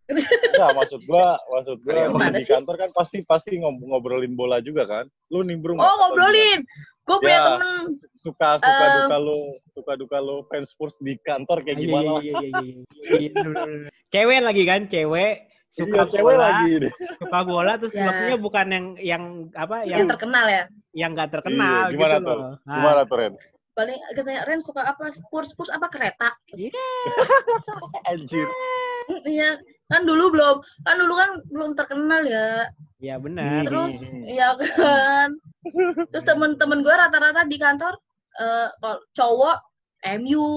S1: enggak maksud gua maksud gua
S3: Gimana
S1: di
S3: sih?
S1: kantor kan pasti pasti ngob- ngobrolin bola juga kan lu nimbrung
S3: Oh, ngobrolin. Gue punya
S1: Ya.
S3: temen.
S1: suka suka
S3: Eh.
S1: duka lu suka duka lu fans Spurs di kantor kayak
S2: Iya,
S1: gimana
S2: iya, iya, iya, iya. Iya. Cewek lagi kan, cewek suka
S1: iya cewek
S2: bola,
S1: lagi deh
S2: suka bola terus
S3: Ya.
S2: klubnya bukan yang yang apa
S3: Yang
S2: yang
S3: terkenal ya.
S2: yang nggak terkenal
S1: Iya, gimana
S2: gitu
S1: tuh?
S2: loh. Nah,
S1: gimana tuh Ren
S3: Paling katanya Ren suka apa? Spurs, Spurs apa kereta? [LAUGHS]
S1: anjir
S3: Hmm, Iya, kan dulu belum, kan dulu kan belum terkenal ya.
S2: Iya benar.
S3: Terus,
S1: Hmm.
S3: ya kan. Terus temen-temen gue rata-rata di kantor eh, kalau cowok MU,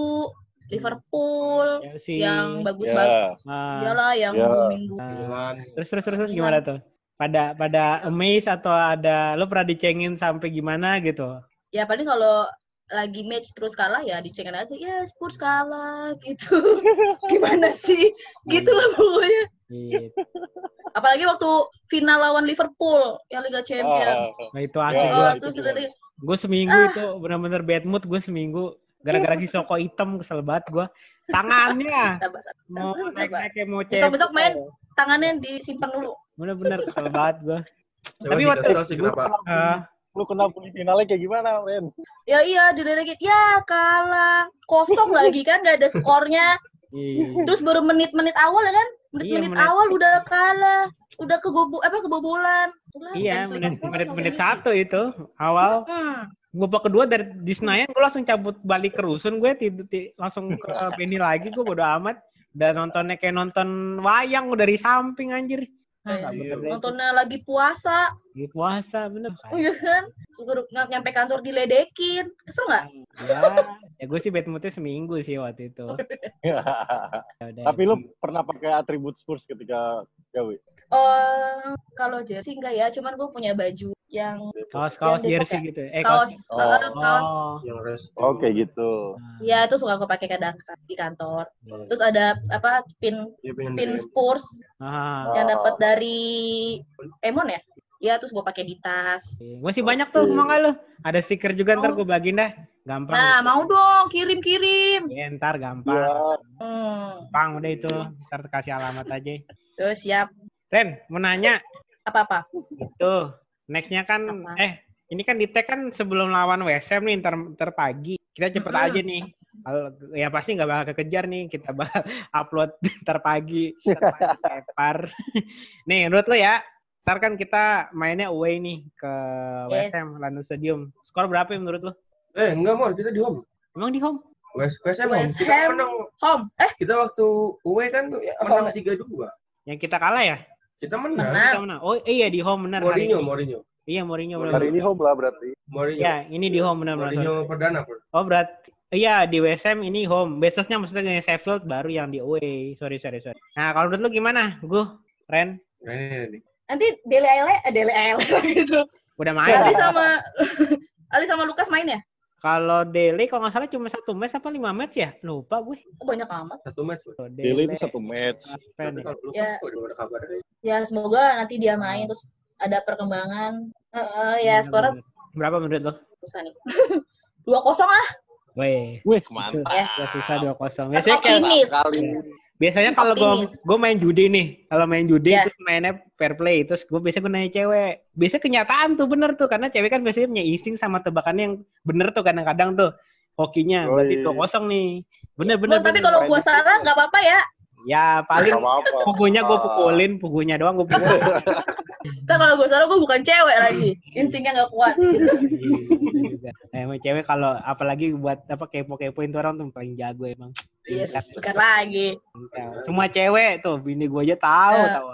S3: Liverpool,
S2: Ya sih.
S3: yang bagus-bagus.
S1: ya
S2: Ah,
S3: Iyalah, yang
S1: Ya.
S3: booming booming.
S2: ah.
S4: Milan.
S2: terus terus terus gimana tuh? Pada pada amazed atau ada lo pernah dicengin sampai gimana gitu?
S3: Ya paling kalau lagi match terus kalah ya dicengin aja ya Spurs kalah [LAUGHS] gitu. Gimana sih? Gitu lah pokoknya.
S2: Gitu.
S3: Apalagi waktu final lawan Liverpool yang Liga Champions.
S1: Ah,
S2: Nah, itu asli
S1: Ya,
S2: gue.
S3: Oh,
S1: itu
S3: terus
S2: Gue seminggu
S3: Ah.
S2: itu benar-benar bad mood gue seminggu gara-gara si Soko hitam kesel banget gue. Tangannya
S3: sabar,
S2: mau
S3: sabar,
S2: naik
S3: sabar.
S2: naik kayak mau
S3: Besok-besok
S2: cebol.
S3: main. tangannya disimpan dulu.
S2: Bener-bener kesel banget gue. Tapi waktu-
S4: sih kenapa?
S2: Ah,
S1: lu kena di finalnya kayak gimana Ren
S3: Ya iya diledekin, ya kalah. Kosong lagi kan, gak ada skornya.
S2: iya.
S3: Terus baru menit-menit awal ya kan? Menit-menit
S2: Iya,
S3: awal udah kalah. Udah kebobo apa kebobolan.
S2: Iya,
S3: fans
S2: menit
S3: Liverpool
S2: menit menit
S3: kayak
S2: satu itu awal.
S3: Hmm.
S2: Babak kedua dari di Senayan gue langsung cabut balik ke rusun gue tidur langsung ke [LAUGHS] Beni lagi gue bodo amat. Dan nontonnya kayak nonton wayang udah dari samping anjir. Ah, nggak
S3: Iya. Nontonnya lagi puasa.
S2: Lagi puasa bener.
S3: Oh iya kan? Suka nyampe kantor diledekin. Kesel nggak?
S2: Ya, ya gue sih bad moodnya seminggu sih waktu itu. [LAUGHS] Ya udah.
S1: tapi lu pernah pakai atribut Spurs ketika gawe
S3: Eh, kalau jersey enggak ya, cuman gue punya baju yang
S2: kaos-kaos
S3: yang
S2: jersey gitu. Eh
S3: kaos,
S1: Oh.
S3: eh, kaos.
S2: Oh.
S1: Oke gitu
S2: Nah,
S3: Ya itu suka gue pakai kadang di kantor.
S4: Iya,
S3: Terus ada apa pin
S4: pengen
S3: pin
S4: DM.
S3: Spurs
S2: Ah,
S3: yang
S1: Oh.
S3: dapat dari Emon ya? Ya terus gue pakai di tas.
S2: gue sih banyak tuh, mau nggak lu? Ada stiker juga ntar
S3: Mau.
S2: gue bagiin dah. Gampang.
S3: Nah mau dong kirim-kirim.
S2: Ya, ntar gampang.
S1: ya
S3: Hmm.
S2: Gampang udah itu. Ntar kasih alamat aja.
S3: Tuh siap.
S2: Ren, mau nanya.
S3: Apa-apa?
S2: Tuh, nextnya kan,
S3: Apa?
S2: eh, ini kan di tag kan sebelum lawan WSM nih, ntar pagi. Kita cepet
S3: Mm-mm.
S2: aja nih. Kalau ya pasti nggak bakal kekejar nih, kita bakal [LAUGHS] upload [LAUGHS] ntar pagi. Ntar pagi [LAUGHS] nih, menurut lo ya, ntar kan kita mainnya away nih ke
S3: Yes.
S2: WSM, London Stadium. Skor berapa ya menurut lo?
S4: Eh, enggak mau, kita di home.
S2: Emang di home?
S4: West West Ham.
S3: West
S4: Kita
S3: Ham.
S4: menang.
S3: Home. Eh
S4: Kita waktu away kan menang 3-2.
S2: Yang kita kalah ya?
S4: Kita menang.
S3: Menang.
S2: Kita menang. Oh iya di home benar. hari
S4: Mourinho,
S2: ini.
S4: Mourinho.
S2: Iya Mourinho benar.
S5: Hari ini home lah berarti.
S4: Mourinho.
S2: Ya, ini di home benar benar.
S4: Mourinho perdana, Bro.
S2: Oh berarti iya di WSM ini home. Besoknya maksudnya yang Sheffield baru yang di away. Sorry sorry sorry. Nah kalau menurut lu gimana? Gue Ren
S4: ini, ini, ini.
S3: nanti Dele Alli, eh Dele Alli [LAUGHS] gitu.
S2: udah main.
S3: Ali sama [LAUGHS] Ali sama Lukas main ya?
S2: Kalau Dele kalau nggak salah cuma satu match apa lima match ya? Lupa gue.
S3: Banyak amat.
S4: Satu match,
S1: Daily itu satu match
S4: Tapi
S2: ya.
S4: kalau
S3: Ya.
S4: kok udah ada kabar.
S3: Ya semoga nanti dia main terus ada perkembangan. Heeh, ya
S2: Bener,
S3: skornya.
S2: Berapa menurut lo?
S3: susah nih. [LAUGHS] Dua kosong lah.
S2: Weh,
S1: wih
S2: mantap.
S1: mantap
S3: Ya.
S2: Susah dua kosong.
S3: Kan
S2: Biasanya kayak biasanya kalau gue gue main judi nih, kalau main judi
S3: Ya.
S2: terus mainnya fair play, terus gue biasanya gue nanya cewek. Biasanya kenyataan tuh bener tuh, karena cewek kan biasanya punya insting sama tebakannya yang bener tuh kadang-kadang tuh hokinya.
S5: Oh,
S2: Berarti
S5: iya.
S2: dua kosong nih. Bener bener.
S3: Oh, tapi kalau gua salah nggak apa-apa ya.
S2: ya paling pugunya gue
S5: Ah.
S2: pukulin, pugunya doang gue pukulin. [LAUGHS]
S3: Kan kalau gua salah gua bukan cewek lagi. Instingnya nggak kuat. [LAUGHS] [LAUGHS]
S2: Iya, Eh, emang cewek kalau apalagi buat apa kepo-kepoin tuh orang tuh paling jago emang.
S3: Yes, bukan lagi.
S2: Semua cewek tuh, bini gue aja tahu,
S3: Eh.
S2: tahu.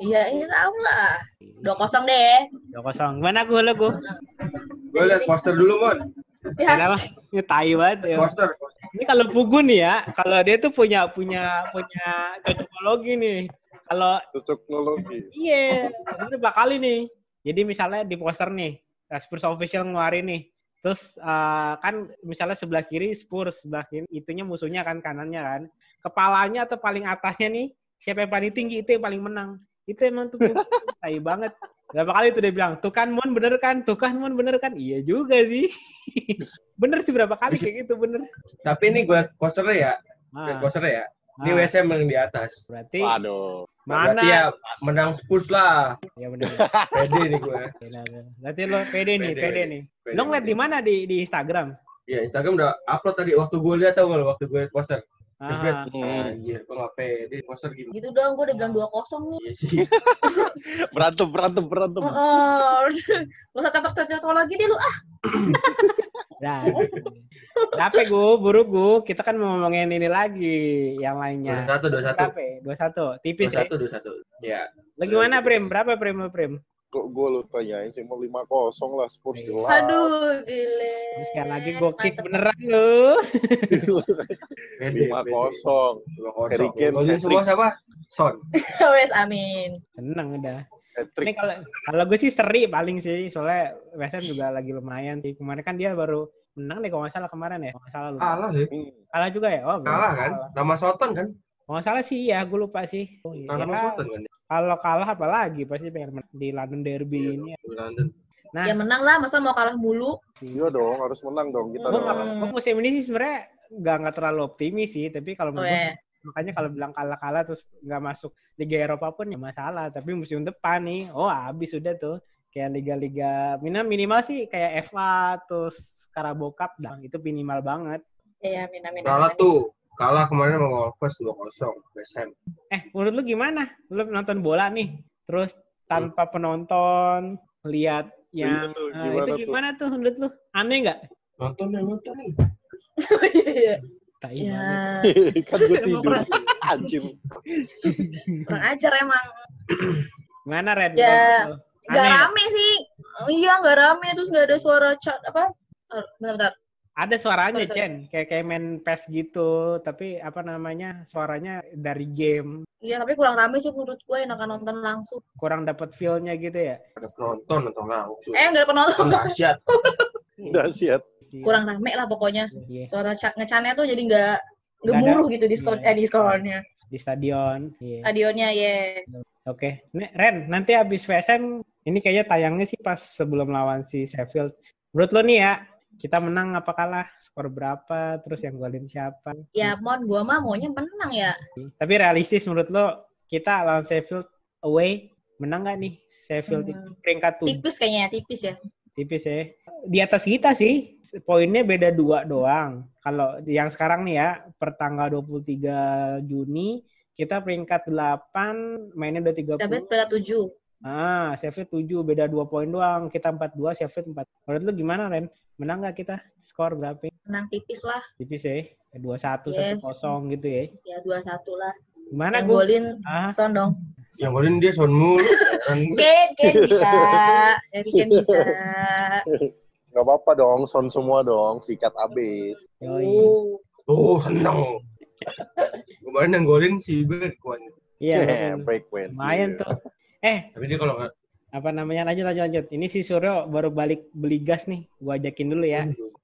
S3: Iya, ini tahu lah. Dua kosong deh.
S2: Dua kosong. Gimana gue lo gue?
S4: Gue liat poster dulu, Mon.
S3: Ya,
S2: Kenapa? Ini tai banget ya.
S4: Poster.
S2: Ini kalau Pugu nih ya, kalau dia tuh punya punya punya cocokologi nih. Kalau
S5: teknologi.
S2: iya, ini berapa kali nih. Jadi misalnya di poster nih, eh, Spurs official ngeluarin nih. Terus eh, kan misalnya sebelah kiri Spurs, sebelah kiri itunya musuhnya kan kanannya kan. Kepalanya atau paling atasnya nih, siapa yang paling tinggi itu yang paling menang. Itu emang tuh [LAUGHS] tai banget. Berapa kali tuh dia bilang, tuh kan Mon bener kan, tuh kan Mon bener kan. Iya juga sih. [LAUGHS] bener sih berapa kali kayak gitu bener.
S4: Tapi ini gue posternya ya.
S2: Ah,
S4: posternya ya. Ini
S2: ah,
S4: WSM yang di atas.
S2: berarti
S1: Waduh.
S2: Mana?
S4: Berarti ya menang Spurs lah.
S2: Ya bener. [LAUGHS]
S4: Pede nih gue.
S2: Benar. Berarti lo pede nih,
S4: Pede,
S2: pede nih.
S4: Pede,
S2: Lo ngeliat di mana di di Instagram?
S4: Ya Instagram udah upload tadi waktu gue lihat tau gak waktu gue poster.
S2: Ah,
S1: Hmm.
S4: Anjir, gue gak pede poster gini.
S3: gitu dong, gue udah bilang 2-0 nih.
S4: Iya sih. [LAUGHS]
S1: Berantem, berantem, berantem.
S3: Heeh. [LAUGHS] Gak usah cocok-cocok lagi deh lu. Ah,
S2: Nah, [LAUGHS] capek gue, buru gue. Kita kan mau ngomongin ini lagi, yang
S4: Dua
S2: lainnya.
S4: satu, dua satu.
S2: Ya? Dua satu,
S4: Dua
S2: tipis ya.
S4: satu, dua satu. Ya.
S2: Lo gimana, Prim? Berapa Prim? Lo Prim?
S5: Kok gue lu tanyain sih mau lima kosong lah Spurs
S2: Iya.
S5: jelas.
S3: aduh, gile.
S2: Terus sekali lagi gue kick beneran lo.
S4: Pede,
S5: Lima kosong.
S4: Dua kosong. Semua siapa? Son. [LAUGHS]
S3: Wes, amin.
S2: Seneng udah. Ini kalau kalau gue sih seri paling sih, soalnya West Ham juga lagi lumayan sih. Kemarin kan dia baru menang deh kalau nggak salah kemarin ya. Kalau nggak salah lupa.
S4: Kalah sih.
S5: Hmm.
S2: Kalah juga ya? Oh.
S4: Kalah kan? Nama Soton kan?
S2: Kalau nggak salah sih ya, gue lupa sih. Oh, iya.
S4: Nama Soton kan?
S2: Kalau kalah apalagi pasti pengen menang di London Derby
S4: Iya,
S2: ini.
S4: di London.
S2: Nah,
S3: Ya menang lah, masa mau kalah mulu?
S5: Iya dong, harus menang dong kita.
S2: Gue
S3: Hmm.
S5: dong.
S2: musim ini sih sebenarnya nggak nggak terlalu optimis sih, tapi kalau
S3: Oh,
S2: menurut
S3: ya.
S2: gue, makanya kalau bilang kalah-kalah terus nggak masuk Liga Eropa pun ya masalah. Tapi musim depan nih, oh habis sudah tuh. Kayak liga-liga minimal minimal sih kayak FA terus Carabao Cup dah itu minimal banget.
S3: Iya, amin.
S4: Kalah tuh. Kalah kemarin sama Wolves 2-0. West Ham.
S2: Eh, menurut lu gimana? Lu nonton bola nih, terus tanpa penonton, lihat yang
S5: tuh,
S2: eh,
S5: gimana
S2: itu
S5: tuh?
S2: gimana tuh menurut lu? Aneh nggak?
S4: Nonton ya, nonton nih. [LAUGHS]
S2: Tai
S3: Ya,
S2: banget. [LAUGHS]
S5: kan gue
S3: Emang [LAUGHS]
S5: tidur. [LAUGHS] Anjir.
S3: kurang ajar emang.
S2: Gimana Red?
S3: Ya,
S2: nggak?
S3: rame sih. Iya, gak rame. Terus gak ada suara chat apa? Bentar-bentar.
S2: Ada suaranya,
S3: Sorry, sorry.
S2: Chen. Kayak kayak main PES gitu, tapi apa namanya? Suaranya dari game.
S3: Iya, tapi kurang rame sih menurut gue enakan nonton langsung.
S2: Kurang dapat feel-nya gitu ya.
S4: Ada penonton, nonton langsung.
S3: Eh, gak ada penonton.
S4: Nonton dahsyat.
S5: Dahsyat.
S3: Kurang rame lah pokoknya.
S2: Iya,
S3: Suara ngecannya tuh jadi gak
S2: Nggak
S3: gemuruh gitu diskon
S2: Iya.
S3: eh diskonnya.
S2: di stadion. Iya.
S3: Stadionnya ya.
S2: Oke, Nih, Ren, nanti habis VSM ini kayaknya tayangnya sih pas sebelum lawan si Sheffield. Menurut lo nih ya, kita menang apa kalah? Skor berapa? Terus yang golin siapa?
S3: Ya, mon gua mah maunya menang ya.
S2: Tapi realistis menurut lo, kita lawan Sheffield away menang nggak nih? Sheffield
S3: Hmm.
S2: peringkat tujuh,
S3: Tipis kayaknya, tipis ya.
S2: tipis ya. Di atas kita sih, poinnya beda dua doang. Kalau yang sekarang nih ya, per tanggal 23 Juni, kita peringkat 8, mainnya udah 30.
S3: Tapi peringkat 7.
S2: Ah, Sheffield 7, beda 2 poin doang. Kita 4-2, Sheffield 4. Menurut lu gimana, Ren? Menang nggak kita? Skor berapa?
S3: Menang tipis lah.
S2: Tipis ya? 2-1,
S3: Yes.
S2: 1-0 gitu ya?
S3: Ya 2-1 lah.
S2: Gimana,
S3: Yang golin
S2: Ah,
S3: Son dong.
S4: Yang golin dia Son mulu.
S3: Ken, Ken bisa. Ken bisa. [LAUGHS]
S5: Gak apa-apa dong, son semua dong, sikat abis.
S2: yoi.
S3: Oh.
S4: Oh, seneng. Kemarin yang golin si Bergwijn.
S2: Iya,
S5: Yeah,
S2: betul.
S5: break win.
S2: lumayan tuh. Eh,
S4: Tapi dia kalau nggak
S2: apa namanya? Lanjut, lanjut, lanjut. Ini si Suryo baru balik beli gas nih. Gua ajakin dulu ya.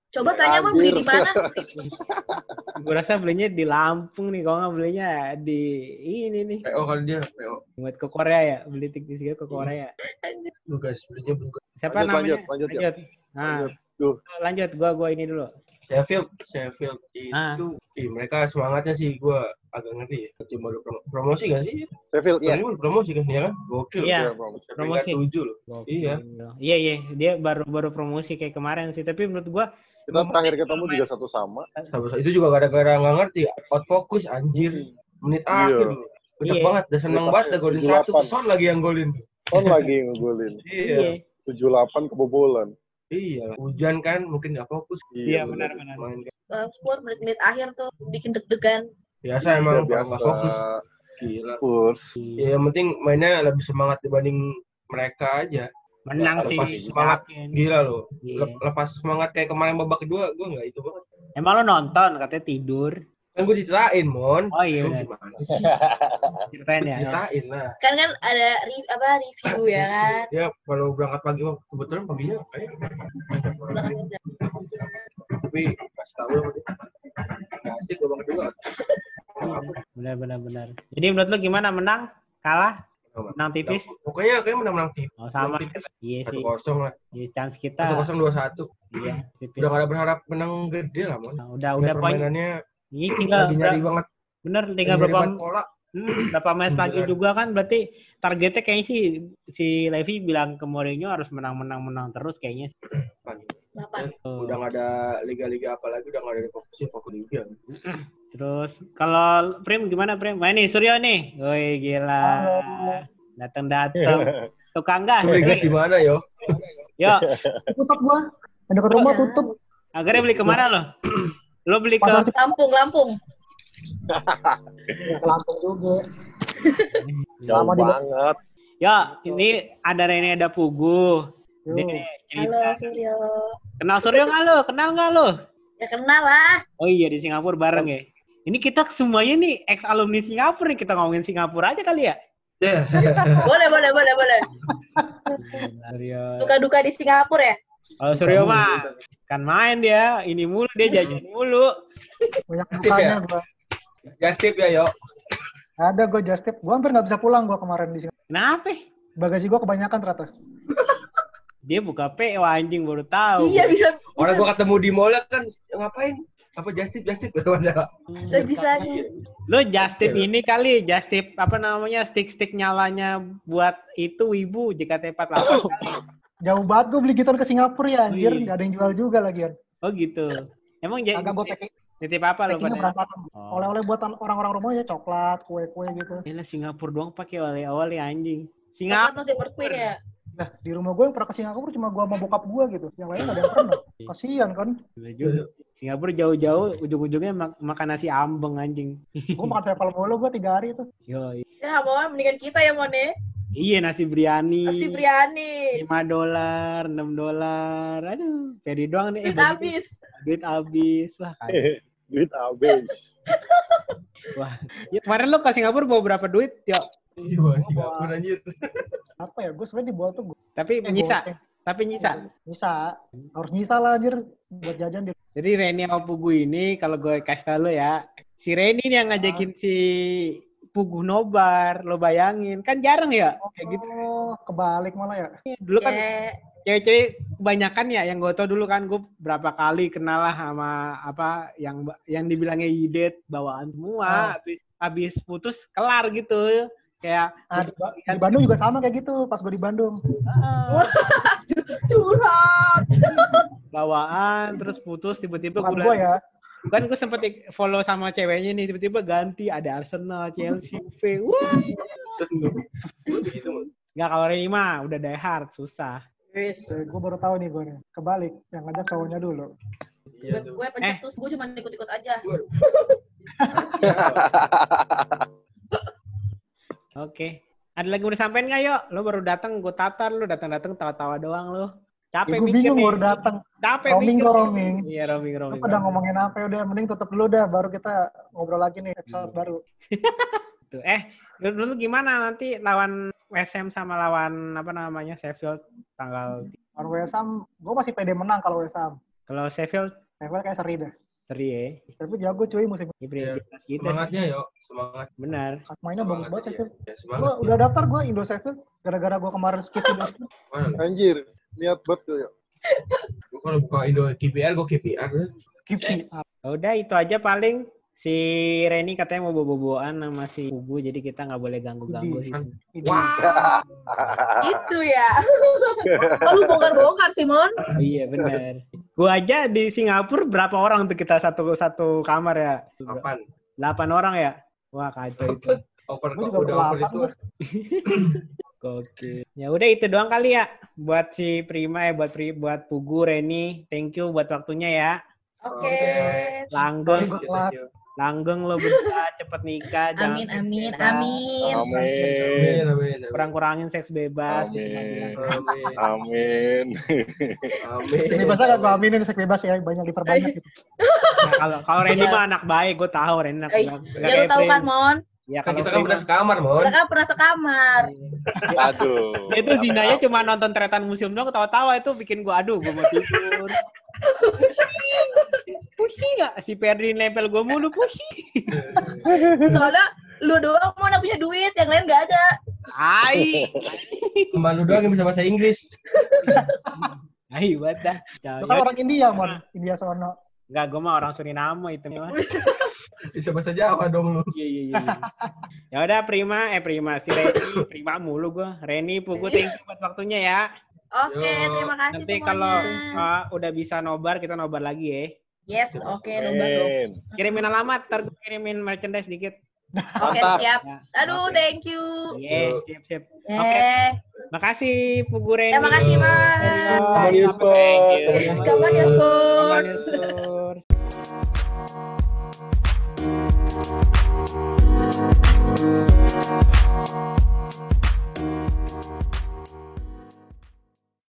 S3: Coba tanya mau beli di mana? [LAUGHS]
S2: Gua rasa belinya di Lampung nih. Kalau nggak belinya di ini nih.
S4: PO kali dia, PO.
S2: Buat ke Korea ya. Beli tiket ke Korea.
S4: Lugas, belinya Lugas.
S2: Siapa
S5: Lanjut,
S2: namanya?
S5: lanjut, lanjut, ya.
S2: Nah,
S5: Lanjut. Duh.
S2: lanjut. Gua gua ini dulu.
S4: Sheffield, Sheffield itu,
S2: Ah.
S4: ih, mereka semangatnya sih gue agak ngerti ya. Cuma baru prom- promosi gak sih?
S5: Sheffield, ya.
S4: Ini baru promosi kan, ya kan? Gokil.
S2: Iya.
S5: Iya, Bro.
S4: Peringkat
S2: promosi.
S4: tujuh loh. Iya.
S2: Iya iya, dia baru baru promosi kayak kemarin sih. Tapi menurut gua
S5: Kita terakhir ketemu juga satu sama.
S4: Sama- Itu juga gara-gara nggak ngerti. Out fokus anjir. Menit
S5: Iya.
S4: akhir. Udah
S2: Iya.
S4: banget, udah seneng banget dah
S5: akhir,
S4: golin
S5: 78.
S4: satu. Son lagi yang golin.
S5: Son lagi ngegolin. [LAUGHS]
S4: Iya.
S5: 78 kebobolan.
S4: Iya. Hujan kan, mungkin nggak fokus.
S2: Iya, benar, benar.
S4: Main kan.
S3: Uh, Spurs menit-menit akhir tuh bikin deg-degan.
S4: Biasa emang kalau
S5: biasa.
S4: nggak fokus. Gila.
S5: Spurs.
S4: Ya, yang penting mainnya lebih semangat dibanding mereka aja.
S2: Menang
S4: Ya,
S2: sih.
S4: lepas semangat.
S2: yakin.
S4: Gila lo.
S2: Iya.
S4: Lep- Lepas semangat kayak kemarin babak kedua, gue nggak itu banget.
S2: Emang lo nonton katanya tidur.
S4: Kan gue ceritain, Mon.
S2: Oh iya
S4: Lu gimana sih? [LAUGHS]
S2: Ceritain ya.
S4: Ceritain lah.
S3: Kan kan ada re- apa review ya kan.
S4: Ya kalau berangkat pagi, oh, kebetulan paginya kayak
S3: kerja.
S4: tapi pas tahu lah. Nggak asik babak kedua.
S2: Benar benar benar. Jadi menurut lo gimana menang? Kalah? Menang tipis?
S4: Pokoknya kayak menang-menang tipis.
S2: Oh sama.
S4: Menang tipis.
S2: Iya
S4: Satu
S2: sih.
S4: kosong lah.
S2: Iya chance
S4: Satu
S2: kita.
S4: kosong dua satu.
S2: Iya tipis.
S4: Udah gak ada berharap menang gede lah, Mon.
S2: Nah, udah
S4: Udah
S2: udah poin.
S4: permainannya
S2: Ini [CLEARS THROAT] tinggal
S4: lagi nyari banget.
S2: bener tinggal berapa
S4: pola.
S2: hmm, [CLEARS THROAT] berapa match lagi juga kan berarti targetnya kayaknya sih si Levi bilang ke Mourinho harus menang menang menang terus kayaknya.
S3: Delapan.
S4: Udah gak ada liga-liga apa lagi, udah gak ada fokusin fokus liga. [CLEARS THROAT]
S2: Terus kalau Prim gimana Prim? Wah ini Suryo nih. Woi gila. Datang-datang. [LAUGHS] Tukang gas.
S4: Lu gas di mana, yo?
S2: Yo,
S8: tutup gua ada dekat rumah tutup
S2: akhirnya beli ke mana lo? Lo beli ke
S8: pasar
S3: Lampung, Lampung.
S8: ya, ke Lampung juga [LAUGHS]
S5: Jauh
S8: Lama di-
S5: banget.
S2: Yo, ini ada Rene ada Pugu. Ini
S3: Halo
S2: cerita.
S3: Suryo.
S2: Kenal Suryo nggak lo? Kenal nggak lo?
S3: Ya kenal lah.
S2: Oh iya di Singapura bareng ya. Ini kita semuanya nih ex alumni Singapura nih kita ngomongin Singapura aja kali ya.
S4: Ya, [LAUGHS]
S3: Boleh, boleh, boleh, boleh.
S2: Suryo.
S3: Suka duka di Singapura ya?
S2: Kalau Suryo mah kan main dia, ini mulu dia jajan mulu.
S8: banyak
S4: Aktif
S8: dukanya
S4: ya?
S8: gua
S4: gas tip ya, yo.
S8: ada gua just tip gua hampir nggak bisa pulang gua kemarin di sini
S2: Kenapa?
S8: bagasi gua kebanyakan ternyata
S2: Dia buka PO anjing baru tahu.
S3: Iya bisa.
S4: Orang
S3: bisa,
S4: gua ketemu di mall kan ngapain? Apa just tip, just tip gitu [LAUGHS] ada.
S3: bisa.
S2: Lo just tip ini kali, just tip apa namanya stick-stick nyalanya buat itu ibu JKT48.
S8: Jauh banget gua beli gituan ke Singapura ya anjir
S2: Wih.
S8: nggak ada yang jual juga lagi
S2: Oh gitu. Emang jadi
S8: agak gua packing
S2: titip apa lo pada? Oh.
S8: oleh-oleh buat orang-orang rumahnya coklat kue-kue gitu
S2: Yalah Singapura doang pakai oleh-oleh anjing.
S3: Singapura
S2: Singapura.
S3: masih berqueen ya.
S8: nah di rumah gua yang pernah ke Singapura cuma gua sama bokap gua gitu yang lain nggak ada yang pernah kasihan kan
S2: Gila juga. Singapura jauh-jauh ujung-ujungnya mak- makan nasi ambeng anjing.
S8: gua makan sevel mulu gua tiga hari itu
S2: Yo,
S3: Ya, mau mendingan kita ya, Mone.
S2: Iya nasi biryani.
S3: Nasi biryani.
S2: 5 dolar, 6 dolar. Aduh, Peri doang nih. Eh,
S3: Duit
S2: bagi-
S3: habis.
S2: Duit habis. Wah, kaya. [LAUGHS]
S5: Duit habis.
S2: Ya, kemarin lo ke Singapura bawa berapa duit? Yo,
S4: Iya, Singapura anjir. [LAUGHS]
S8: apa ya gua sebenarnya di bawah tuh gua
S2: tapi
S8: eh,
S2: nyisa,
S8: goceng.
S2: tapi nyisa.
S8: nyisa harus nyisa lah anjir buat jajan di
S2: Jadi Reni sama Pugu ini kalau gue kasih tau lo ya, si Reni nih yang ngajakin si Pugu nobar, lo bayangin. Kan jarang ya kayak gitu.
S8: oh kebalik malah ya
S2: Dulu kan
S3: Ya,
S2: cewek-cewek kebanyakan ya yang gue tau dulu kan gue berapa kali kenal lah sama apa yang yang dibilangnya yidet bawaan semua habis habis putus kelar gitu kayak
S8: Nah, di, di Bandung juga sama kayak gitu pas gue di Bandung.
S2: ah, [LAUGHS]
S3: curhat.
S2: bawaan terus putus tiba-tiba gue
S8: ya.
S2: Kan gue sempet follow sama ceweknya nih tiba-tiba ganti ada Arsenal Chelsea V wah
S4: Gitu.
S2: nggak kalau Reni mah udah die hard susah
S3: Wis.
S8: Gue baru tahu nih gue nih. Kebalik. Yang ngajak cowoknya dulu.
S4: Iya
S3: Gue pencetus, gue cuma ikut-ikut aja.
S2: oke ada lagi mau disampaikan nggak yuk lo baru datang gue tatar lo datang-datang tawa-tawa doang lo capek
S8: Ya, gue bingung baru datang.
S2: capek
S8: Roaming
S2: mikir
S8: roaming.
S2: iya roaming roaming
S8: Udah ngomongin apa ya udah. Mending tutup dulu dah. Baru kita ngobrol lagi nih episode
S2: Hmm.
S8: baru. [LAUGHS]
S2: Tuh. Eh, dulu, dulu gimana nanti lawan WSM sama lawan apa namanya Sheffield tanggal
S8: Lawan Wesam, gue masih pede menang kalau Wesam.
S2: kalau Sheffield
S8: Level kayak seri dah.
S2: seri ya.
S8: Tapi jago cuy musim
S2: Ini
S4: Iya.
S2: prioritas kita sih.
S4: Semangatnya, yo. Semangat.
S2: Benar.
S8: mainnya bagus banget
S4: Semangat,
S8: Sheffield.
S4: iya. Ya,
S8: Gue
S4: semangat.
S8: udah daftar gue Indo Sheffield. Gara-gara gue kemarin skip Indo Sheffield.
S5: Anjir, niat banget tuh ya.
S4: Gua kalau buka Indo KPR, gue KPR.
S8: Kipi.
S2: Ya Udah itu aja paling si Reni katanya mau bobo-boboan sama si Ubu jadi kita nggak boleh ganggu-ganggu sih.
S8: Ini.
S3: Itu ya. [LAUGHS] Oh, lu bongkar-bongkar, Simon.
S2: Oh, iya benar. Gua aja di Singapura berapa orang tuh kita satu satu kamar ya?
S4: Kapan?
S2: 8 orang ya? Wah kacau itu.
S4: Over
S8: Gue
S4: udah over itu. [LAUGHS]
S2: Oke. Ya udah itu doang kali ya buat si Prima ya buat Pri, buat Pugu Reni. Thank you buat waktunya ya.
S3: Oke.
S2: Langgeng.
S8: Gua telat.
S2: Langgeng lo berdua cepet nikah.
S3: Amin,
S2: seks
S3: amin, amin.
S5: Amin.
S4: Amin, amin, amin.
S2: Kurang-kurangin seks bebas.
S5: Amin.
S4: Amin.
S5: Amin.
S4: Amin.
S8: Ini bahasa gak gue aminin seks bebas ya, banyak diperbanyak gitu.
S2: Nah, kalau kalau
S3: Iya.
S2: mah anak baik, gue tahu Randy anak baik.
S3: Ya lu tahu kan. Mon?
S2: Ya
S4: Kan kita kan pernah sekamar, Mon.
S3: Kita kan pernah sekamar. [LAUGHS]
S5: Aduh.
S2: Dia tuh zinanya cuma nonton tretan museum doang ketawa-tawa itu bikin gua aduh gua mau tidur. [LAUGHS] Pusing nggak si Perdi nempel gua mulu pusing. [LAUGHS]
S3: Soalnya lu doang mau punya duit, yang lain gak ada.
S2: Ai.
S4: Cuma lu doang yang bisa bahasa Inggris.
S2: Ai buat dah.
S8: Lu kan orang India, Mon. India sono.
S2: Enggak, gua mah orang Suriname itu mah. [LAUGHS]
S4: Bisa bahasa Jawa dong lu.
S2: Iya iya iya. Ya udah Prima eh Prima si Reni Prima mulu gua. Reni Pugu thank you buat waktunya ya.
S3: Oke,
S4: Yo.
S3: terima kasih
S2: Nanti
S3: semuanya.
S2: kalau uh, udah bisa nobar kita nobar lagi ya.
S3: Yes, oke, nomor dong.
S5: Amin.
S2: Kirimin alamat, ntar kirimin merchandise dikit.
S3: Oke,
S5: Mantap.
S3: siap.
S2: Ya.
S3: Aduh,
S2: Oke.
S3: thank you.
S2: Iya,
S4: Yo.
S2: siap siap.
S3: Eh,
S2: Makasih Pugu Reni.
S3: terima kasih, Mas.
S4: On, you Spurs.
S3: On, ya, Spurs.
S2: you Spurs.